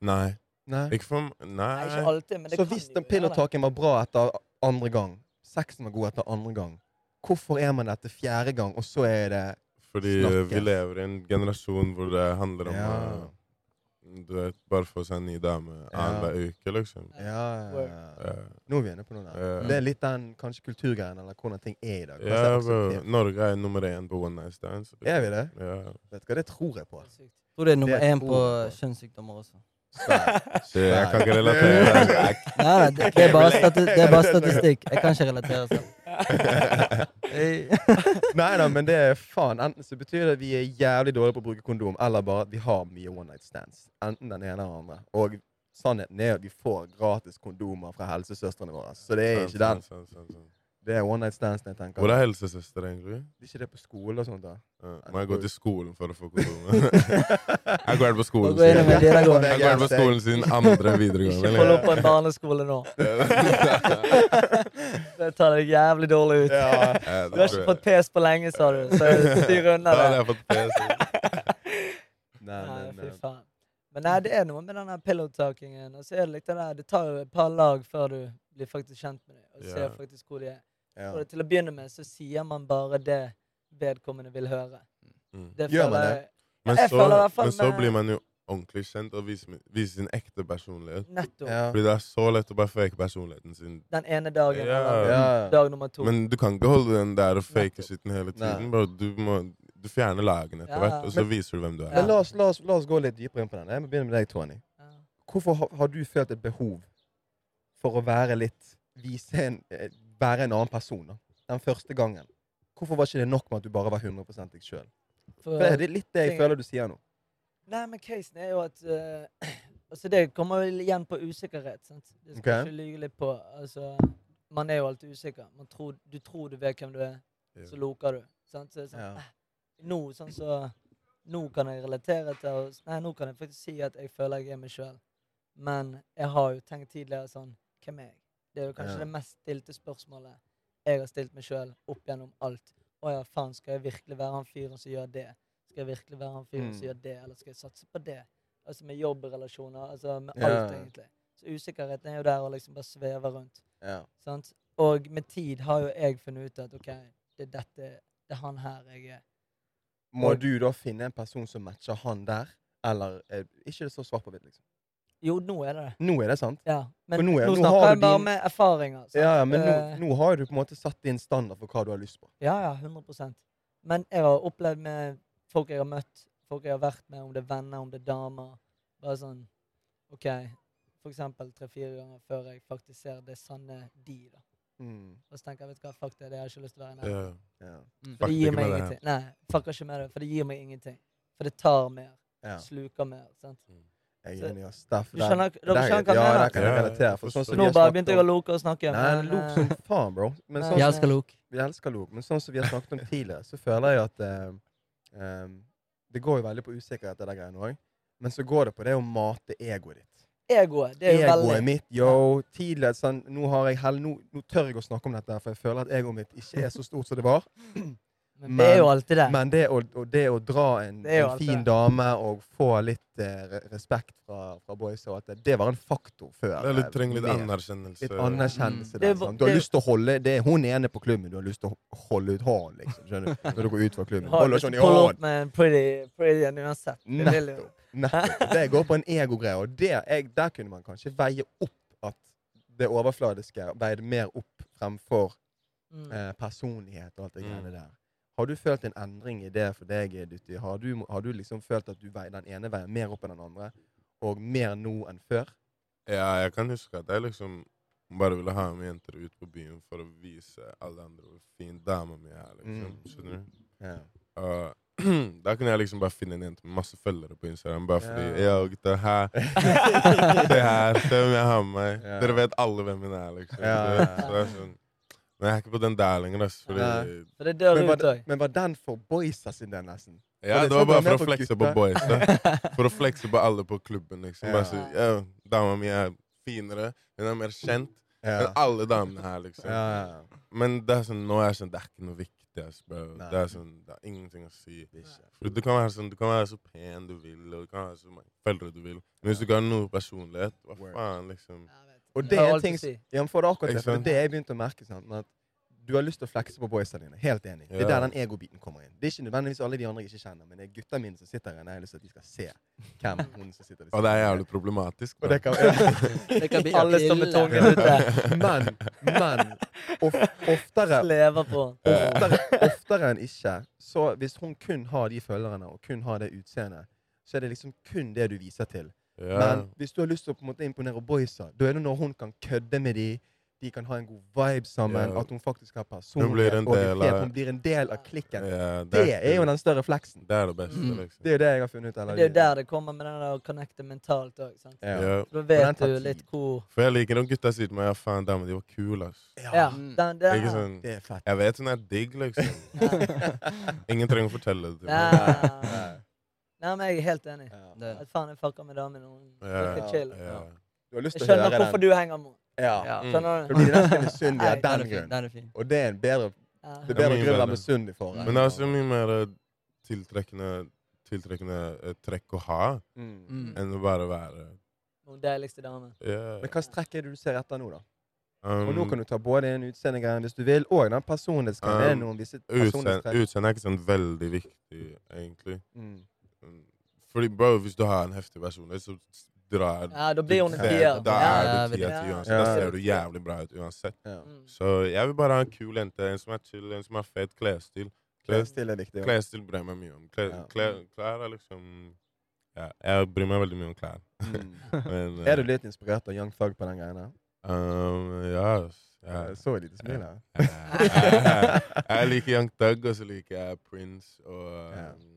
Nei. Nei. Ikke for Nei, nei ikke alltid, men det Så kan hvis den gjøre det. pillowtalken var bra etter andre gang, sexen var god etter andre gang, hvorfor er man etter fjerde gang, og så er det Fordi Snakke. eh, vi lever i en generasjon hvor det handler om Ja. Du vet, bare for å sende i dame Ja. annenhver uke, liksom. Ja, ja, ja. Ja. Nå er vi inne på noe der. Ja. Det er litt den kanskje kulturgreien, eller hvordan ting er i dag. Ja, er bro. Norge er nummer én på one night stands. Er vi det? Ja. Vet du hva, det tror jeg på. Jeg tror det er nummer én på på. kjønnssykdommer også. Se, jeg kan ikke relatere. Nei, nei, det, det, er bare det er bare statistikk. Jeg kan ikke relatere selv. Nei da, men det er faen. Enten så betyr det at vi er jævlig dårlige på å bruke kondom, eller bare at vi har mye one night stands. Enten den ene eller den andre. Og sannheten er at vi får gratis kondomer fra helsesøstrene våre. Så det er ikke den. Det er one night stands jeg tenker. Hvor er helsesøster, egentlig? De er ikke det på skole og sånt da? Ja. Må jeg gå til skolen for å få kondom? jeg går på skolen siden. Jeg går på skolen siden andre videregående. Ikke hold opp på en barneskole nå. (laughs) Det tar deg jævlig dårlig ut. Ja. Du har ikke fått pes på lenge, sa du. Så (laughs) styr unna Da hadde det. jeg fått PC. (laughs) Nei, Nei, fy eh, faen. Men nei, det er noe med den pillowtalkingen. Og så er det litt det der, det tar jo et par lag før du blir faktisk kjent med dem. Og ser faktisk hvor de er. Ja. Og til å begynne med så sier man bare det vedkommende vil høre. Mm. Det Gjør man det? Men Jeg så, men så blir man jo ordentlig kjent og viser, viser sin ekte personlighet. Nettopp. Ja. Fordi det er så lett å bare fake personligheten sin. Den ene dagen, Ja. eller Ja. dag nummer to. Men du kan ikke holde den der og fake skitten hele tiden. Bro. Du, må, du fjerner lagene etter Ja. hvert, og så Men- viser du hvem du er. Men la oss, la, oss, la oss gå litt dypere inn på den. Jeg må begynne med deg, Tony. Ja. Hvorfor har, har du følt et behov for å være litt Vise en, eh, være en annen person da? den første gangen? Hvorfor var ikke det nok med at du bare var 100 deg sjøl? Det er litt det jeg ting- føler du sier nå. Nei, men casen er jo at uh, (clears throat) Altså, det kommer vel igjen på usikkerhet. sant? Det skal okay. ikke lyge litt på. Altså, man er jo alltid usikker. Man tror, du tror du vet hvem du er, så loker du. Sant? Så sånn, Ja. eh, nå, sånn så, nå kan jeg relatere til Nei, nå kan jeg faktisk si at jeg føler jeg er meg sjøl. Men jeg har jo tenkt tidligere sånn Hvem er jeg? Det er jo kanskje Ja. det mest stilte spørsmålet jeg har stilt meg sjøl opp gjennom alt. Å ja, faen, skal jeg virkelig være han fyren som gjør det? Skal jeg virkelig være han fyren som Mm. gjør det, eller skal jeg satse på det? Altså med jobbrelasjoner, altså med Ja. alt, egentlig. Så usikkerheten er jo der å liksom bare sveve rundt. Ja. Sant? Og med tid har jo jeg funnet ut at OK, det er dette Det er han her jeg er. Må Og- du da finne en person som matcher han der? Eller er ikke det så svart på hvitt, liksom? Jo, nå er det det. Nå er det sant. Ja. Men For nå nå, er- nå snakker har jeg bare din- med erfaringer. sant? Ja, ja, men nå, nå har du på en måte satt din standard for hva du har lyst på. Ja, ja, 100% Men jeg har opplevd med folk jeg har møtt, folk jeg har vært med, om det er venner, om det er damer Bare sånn OK, for eksempel tre-fire ganger før jeg faktisk ser det sanne de, da. Mm. Og så tenker jeg, vet du hva, fuck det, det har jeg ikke lyst til å være i Ja. Yeah. Ja. For det gir meg ingenting. Nei, fucker ikke med det, for det gir meg ingenting. For det tar mer. Yeah. Sluker mer. sant? Jeg er enig, ass. Dere skjønner hva jeg mener? kan jeg relatere. For sånn som Nå bare begynte jeg å loke og snakke. Nei, lok som faen, bro. Men sånn Jeg elsker lok. Vi elsker lok, men sånn som vi har snakket om tidligere, så føler jeg at eh, um, Det går jo veldig på usikkerhet, det der greiene òg. Men så går det på det å mate egoet ditt. Egoet, det er jo Egoet veldig mitt, yo. Tidligere, sånn, nå, har jeg hell, nå, nå tør jeg å snakke om dette, for jeg føler at egoet mitt ikke er så stort som det var. (clears throat) Men det er jo alltid det. Men det å, det å dra en, en fin det. dame og få litt eh, respekt fra, fra boys, og at det, det var en faktor før. Det er litt, eh, trenger litt anerkjennelse. Litt anerkjennelse Mm. der. sånn. Du har det- lyst til å holde Det er hun ene på klubben du har lyst til å holde ut hånden, liksom. Skjønner du? Når du går ut fra klubben. Holder sånn i hånden. pretty, pretty uansett. Nettopp. Nettopp. Det går på en egogreie, og det, jeg, der kunne man kanskje veie opp at det overfladiske veide mer opp fremfor Mm. eh, personlighet og alt det Mm. greiene der. Har du følt en endring i det for deg, Dutti? Har du, har du liksom følt at du veier den ene veien mer opp enn den andre, og mer nå enn før? Ja, jeg kan huske at jeg liksom bare ville ha med jenter ut på byen for å vise alle andre hvor fin dama mi er. liksom. Mm. Skjønner du? Ja. Og (clears throat) da kunne jeg liksom bare finne en jente med masse følgere på Instagram. Bare fordi Ja. Ja, gutta, (laughs) her. det her. Se hvem jeg har med meg. Ja. Dere vet alle hvem hun er, liksom. Ja. Så det er sånn. Men jeg er ikke på den der lenger. ass, Fordi, Nei. For det dør Men var, ut men var den for boysa sin den nesten? ja, det det var bare for å flekse på boysa. (laughs) For å flekse på alle på klubben. liksom. Ja. Bare så, ja, Dama mi er finere, hun er mer kjent Ja. enn alle damene her. liksom. Ja, ja, ja. Men det er sånn, nå er jeg sånn, det er ikke noe viktig. ass, bro. Det er sånn, det er ingenting å si. For du kan være sånn, du kan være så pen du vil, og du kan være så mange følgere du vil. Men hvis du ikke har noe personlighet, hva faen, liksom? Og det er en ting si. Ja, for det akkurat det, for det jeg begynte å merke. sant? At du har lyst til å flekse på boysa dine. Helt enig. Det er der den egobiten kommer inn. Det er ikke nødvendigvis alle de andre jeg ikke kjenner, men det er gutta mine som sitter her. Jeg har lyst til at de skal se hvem (laughs) hun som sitter der. Og det er jævlig problematisk. Og det kan, (laughs) Det kan bli (laughs) Alle som ille. ute. men men of, oftere, Slever på. oftere, oftere enn ikke, så hvis hun kun har de følgerne og kun har det utseendet, så er det liksom kun det du viser til. Ja. Men hvis du har lyst til å på en måte imponere boysa, da er det når hun kan kødde med de, de kan ha en god vibe sammen, yeah. at hun faktisk har Hun personlighet. er del fet, hun blir en del av klikken. Yeah, Det er jo den større fleksen. Det er det beste, Mm. liksom. Det er jo det jeg har funnet ut. Eller, Det er jo der det kommer med den der å connecte mentalt òg. Ja. Ja. For da vet du litt hvor For jeg liker de gutta sier men ja, faen, dem, de var kule, ass. Ja, Mm. den. Ikke sånn, Det er fett. jeg vet hun er digg, liksom. (laughs) Ingen trenger å fortelle det til meg. Nei. Men jeg er helt enig. Ja. At faen, jeg fucker med damen. og Hun Ja, virker chill. Ja. Du har lyst Jeg til å skjønner hvorfor den. du henger med henne. Ja. ja. Mm. Skjønner du? blir nesten misunnelig av Den grunn. Og det er en bedre, Ja. det er bedre grunn å være misunnelig for. Men det er så mye mer eh, tiltrekkende, tiltrekkende eh, trekk å ha Mm. Enn å bare være Noen deiligste dame. Yeah. Men hva trekk er det du ser etter nå, da? Um, Og nå kan du ta både en utseendegreie hvis du vil, og den personlighetsgreien. Det er Um, utseende er ikke sånn veldig viktig, egentlig. Mm. Fordi bro, hvis du har en heftig versjon, så drar Ja, da blir hun en det- tier. Da Ja, er du tier til uansett. Ja. Da ser du jævlig bra ut uansett. Ja. Mm. Så jeg vil bare ha en kul jente. En som er chill, en som har fet klesstil. Klesstil er viktig. Klesstil bryr jeg meg mye om. Klær, Ja. klær, klær er liksom Ja, jeg bryr meg veldig mye om klær. Mm. (laughs) Men, Er du litt inspirert av Young Thug på den greia? Um, ja, ja. Jeg så et lite smil her. jeg liker Young Thug, og så liker jeg Prince og Ja. um,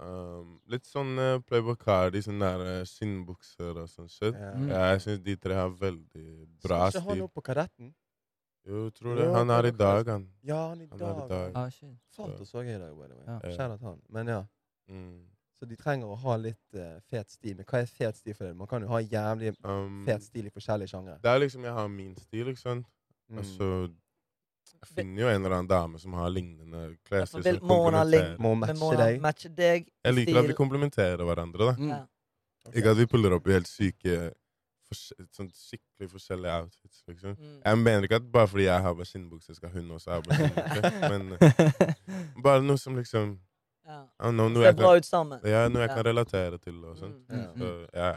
um, Litt sånn uh, Playboy Cardi, sånne der uh, skinnbukser og sånn shit. Ja. Mm. Ja, jeg syns de tre har veldig bra Skal ikke han stil. opp på Kadetten? Jo, tror det. Han er i dag, han. Ja, han i Han er i dag. dag. Ah, shit. Fato så jeg i dag, by the way. Ja. Han. Men ja. Mm. Så de trenger å ha litt uh, fet stil. Men hva er fet stil for deg? Man kan jo ha jævlig Um, fet stil i forskjellige sjangre. det er liksom jeg har min stil, ikke sant. Mm. Og så jeg finner jo en eller annen dame som har lignende klesstil. vil- som må hun komplementerer. Må matche deg. matche deg. Jeg liker at vi komplementerer hverandre. da. Mm. Okay. Ikke at vi puller opp i helt syke sånn skikkelig forskjellige outfits. liksom. Mm. Jeg mener ikke at bare fordi jeg har bare skinnbukse, skal hun også ha bare skinnbukse. (laughs) Men eh, bare noe som liksom Ja. Know, noe Ser jeg bra kan, ut sammen. ja, noe jeg Ja. kan relatere til. og sånt. Mm. Mm. Så, ja.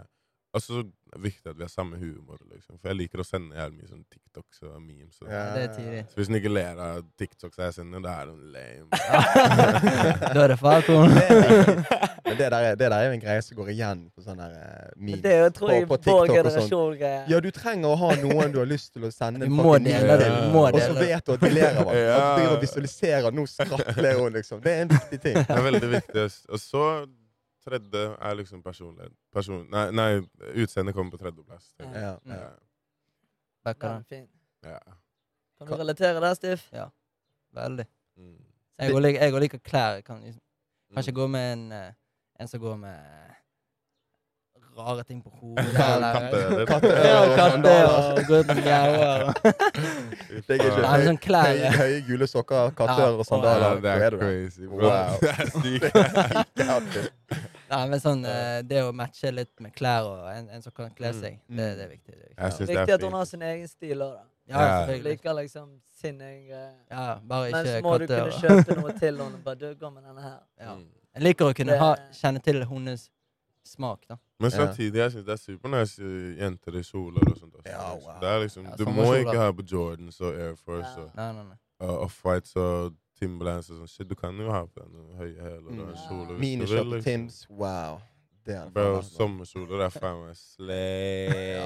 Og så er det viktig at vi har samme humor. liksom. For jeg liker å sende jævlig mye sånn TikToks og memes. Og. Ja. Det er tidlig. Så hvis du ikke ler av TikToks jeg sender, da er hun lame. (laughs) da er det. Det viktig. Men det der, er- det der er jo en greie som går igjen på sånne der, eh, memes. det er jo, tror jeg, på, på TikTok og sånn. Ja, du trenger å ha noen du har lyst til å sende Vi en må dele det, vi må Og så vet du at de ler av den. Ja. Du og visualiserer Nå skrattler hun, liksom. Det er en viktig ting. Det er veldig viktig. Og så tredje er liksom personlighet. Person, nei, nei, utseendet kommer på tredjeplass. Ja, ja. Ja. Backer Ja, den. fin. Ja. Kan du relatere der, Stiff? Veldig. Mm. Jeg òg liker, klær. Jeg kan liksom, kanskje Mm. gå med en, eh, en som går med rare ting på hodet. (laughs) Ja, og mjauer. (laughs) Det er ikke sånn klær. høye, høye gule sokker, kattører og sandaler. Det er crazy. Wow. Det er sykt. (laughs) Nei, men sånn, eh, det å matche litt med klær og en, en som kan kle Mm, seg, mm. det, det er viktig. Det er viktig. At hun har sin egen stil òg, da. Ja, Ja. Liker liksom sin egen greie. Ja, bare Men så må må du kunne kjøpe noe til henne. Bare du, gå med denne her. Ja. Mm. Jeg liker å kunne Det- ha, kjenne til hennes smak, da. Men samtidig jeg synes det er supernice uh, jenter i kjoler og sånt. Også. Ja, liksom. wow. Det er liksom, Ja, du må ikke ha på Jordans og Air Force Ja. og Nei, nei, nei. uh, Off-Whites og Timberlands og sånn. Shit, du kan jo ha på den høye hæler og en kjole. liksom. Tims. Wow. Bro, sommerkjoler er faen meg slay.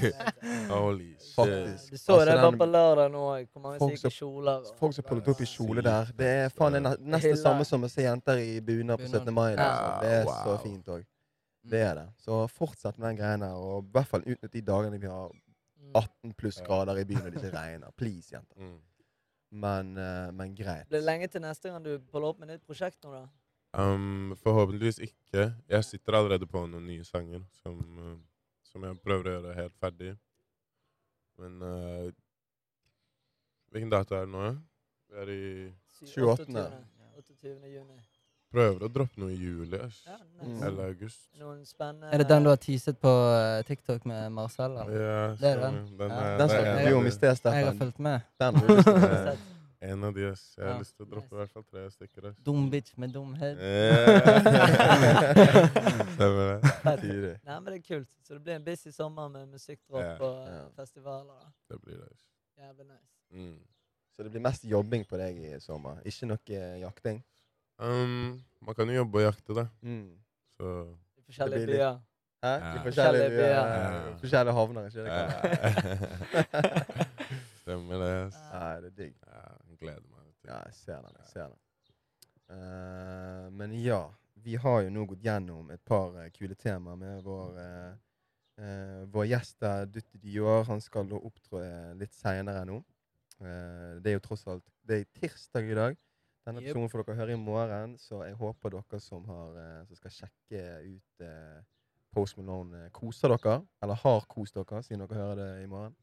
(laughs) Holy shit. Faktisk. Du så Altså, det bare den- på lørdag nå òg, hvor mange syke kjoler. og- Folk som pullet opp i kjole der. Det er faen det er nesten samme som å se jenter i bunad på 17. mai. Ja, Det er wow. så fint òg. Det er det. Så fortsett med den greien her, og i hvert fall utnytt de dagene vi har Mm. 18 pluss grader i byen og det ikke regner. Please, jenter. Mm. Men, eh, men greit. Blir det lenge til neste gang du holder opp med nytt prosjekt nå, da? Um, forhåpentligvis ikke. Jeg sitter allerede på noen nye sanger som, uh, som jeg prøver å gjøre helt ferdig. Men uh, Hvilken dato er det nå? Vi er i 28.. 28. juni. Prøver å droppe noe i juli. Ja, Mm. nice. Eller august. Noen Er det den du har teaset på eh, TikTok med Marcel? Ja, Det er den. Den, Ja. er, Den er snakket vi om i sted, Jeg har fulgt med. Den. (laughs) En av de. Jeg har Ja. lyst til å droppe i hvert fall tre stykker. ass. Dum bitch med dumhet. (laughs) Stemmer det. Nei, men det er kult. Så det blir en busy sommer med musikkdropp Ja. og Ja. festivaler. Det blir det. Jævlig nice. Mm. Så det blir mest jobbing på deg i sommer. Ikke noe jakting. Um, man kan jo jobbe og jakte, da. Mm. Så I forskjellige Det litt- byer. Hæ? Ja. I forskjellige, byer. ja, forskjellige havner, ikke det? ja. (laughs) Stemmer det. Nei, det er digg. Ja, jeg gleder meg. Ja, jeg ser den. jeg ser den. Uh, men ja, vi har jo nå gått gjennom et par uh, kule temaer med vår uh, vår gjest er Dutti Dior. Han skal opptre litt seinere nå. Uh, det er jo tross alt Det er tirsdag i dag. Denne Yep. episoden får dere høre i morgen, så jeg håper dere som, har, eh, som skal sjekke ut eh, Post Malone, eh, koser dere. Eller har kost dere, siden dere hører det i morgen.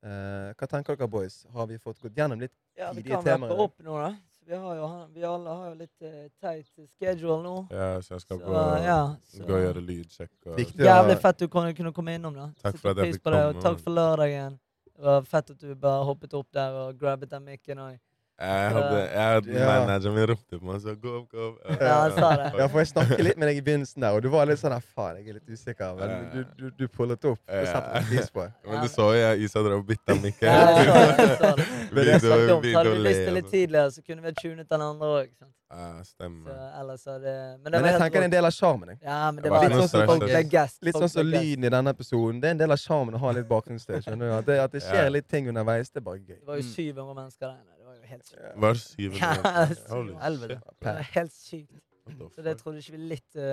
Uh, hva tenker dere, boys? Har vi fått gått gjennom litt Ja, vi Tidlige kan vi rappe opp nå, da. Så vi, har jo, vi alle har jo litt uh, tight schedule nå. Ja, så jeg skal Så, gå, ja, så- gå og gjøre lydsjekk. Og, Jævlig Ja. fett du kunne, kunne komme innom, da. Takk for at jeg fikk på og komme. takk for lørdagen. Det var fett at du bare hoppet opp der og grabbet den mikken òg. Jeg hadde, jeg hadde Ja. Manageren min ropte på meg og sa 'gå opp, gå opp'. Ja, han sa det. Ja, for jeg snakket litt med deg i begynnelsen der, og du var litt sånn faen, jeg er litt usikker, men du, du, du pullet opp. Du satte pris på. (laughs) Men du så jo jeg Isa drev og bytta mikker. Ja, jeg så det, jeg (laughs) så det. Men Dumt, begynte hadde vi visst det litt sånn. tidligere, så kunne vi ha tunet den andre òg. Ja, stemmer. Så, det, Men det Men jeg tenker det er en del av sjarmen. jeg. Ja, men det var var litt sånn som. Litt sånn som lyden i denne episoden. Det er en del av sjarmen å ha litt bakgrunnsstøy. At det, at det (laughs) skjer Ja. litt ting underveis, det er bare gøy. Det var jo Mm. 700 mennesker der helt sykt. Var syv Ja. (laughs) Holy shit. Helt sykt. Så det trodde ikke vi litt uh,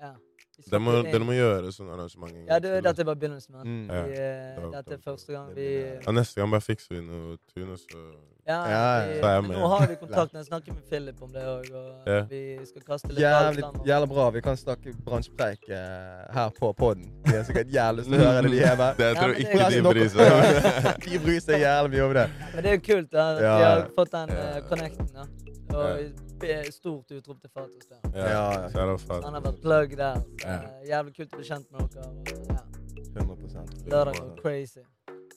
Ja. Vi Dere må, det må gjøre sånn arrangement en Ja, det, dette er bare begynnelsen. Mm. Ja. Vi, eh, Det dette er første gang vi Ja, neste gang bare fikser vi noe tun, og så Ja, Ja, vi, så er jeg med. nå har vi (laughs) kontakt. Jeg snakker med Philip om det òg. Og Ja. vi skal kaste litt Jævlig, jævlig bra. Vi kan snakke bransjepreik uh, her på podden. De er sikkert jævlig lyst til å høre det de hever. med. (laughs) Det jeg tror jeg ikke de bryr seg om. (laughs) De bryr seg jævlig mye om det. Men det er jo kult da, vi har fått den uh, connecten. da. Og stort utrop til Fatos der. Ja, Ja. så er. Han har vært plug der. Så, Ja. eh, jævlig kult å bli kjent med dere. Ja. 100 Lørdag var crazy.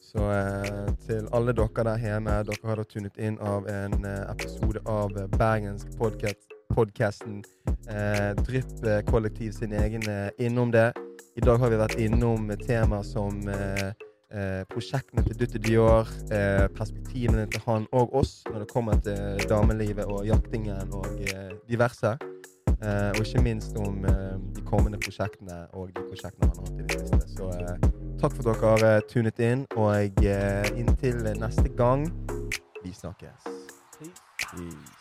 Så eh, til alle dere der hjemme, dere har da tunet inn av en eh, episode av eh, Bergensk podcast, podcasten eh, Drypp eh, Kollektiv sin egen eh, innom det. I dag har vi vært innom temaer som eh, eh, prosjektene til Dutte Dior, eh, perspektivene til han og oss når det kommer til damelivet og jaktingen og eh, diverse. Eh, og ikke minst om eh, de kommende prosjektene og de prosjektene han har hatt i det siste. Så takk for at dere har tunet inn, og inntil neste gang vi snakkes. Peace.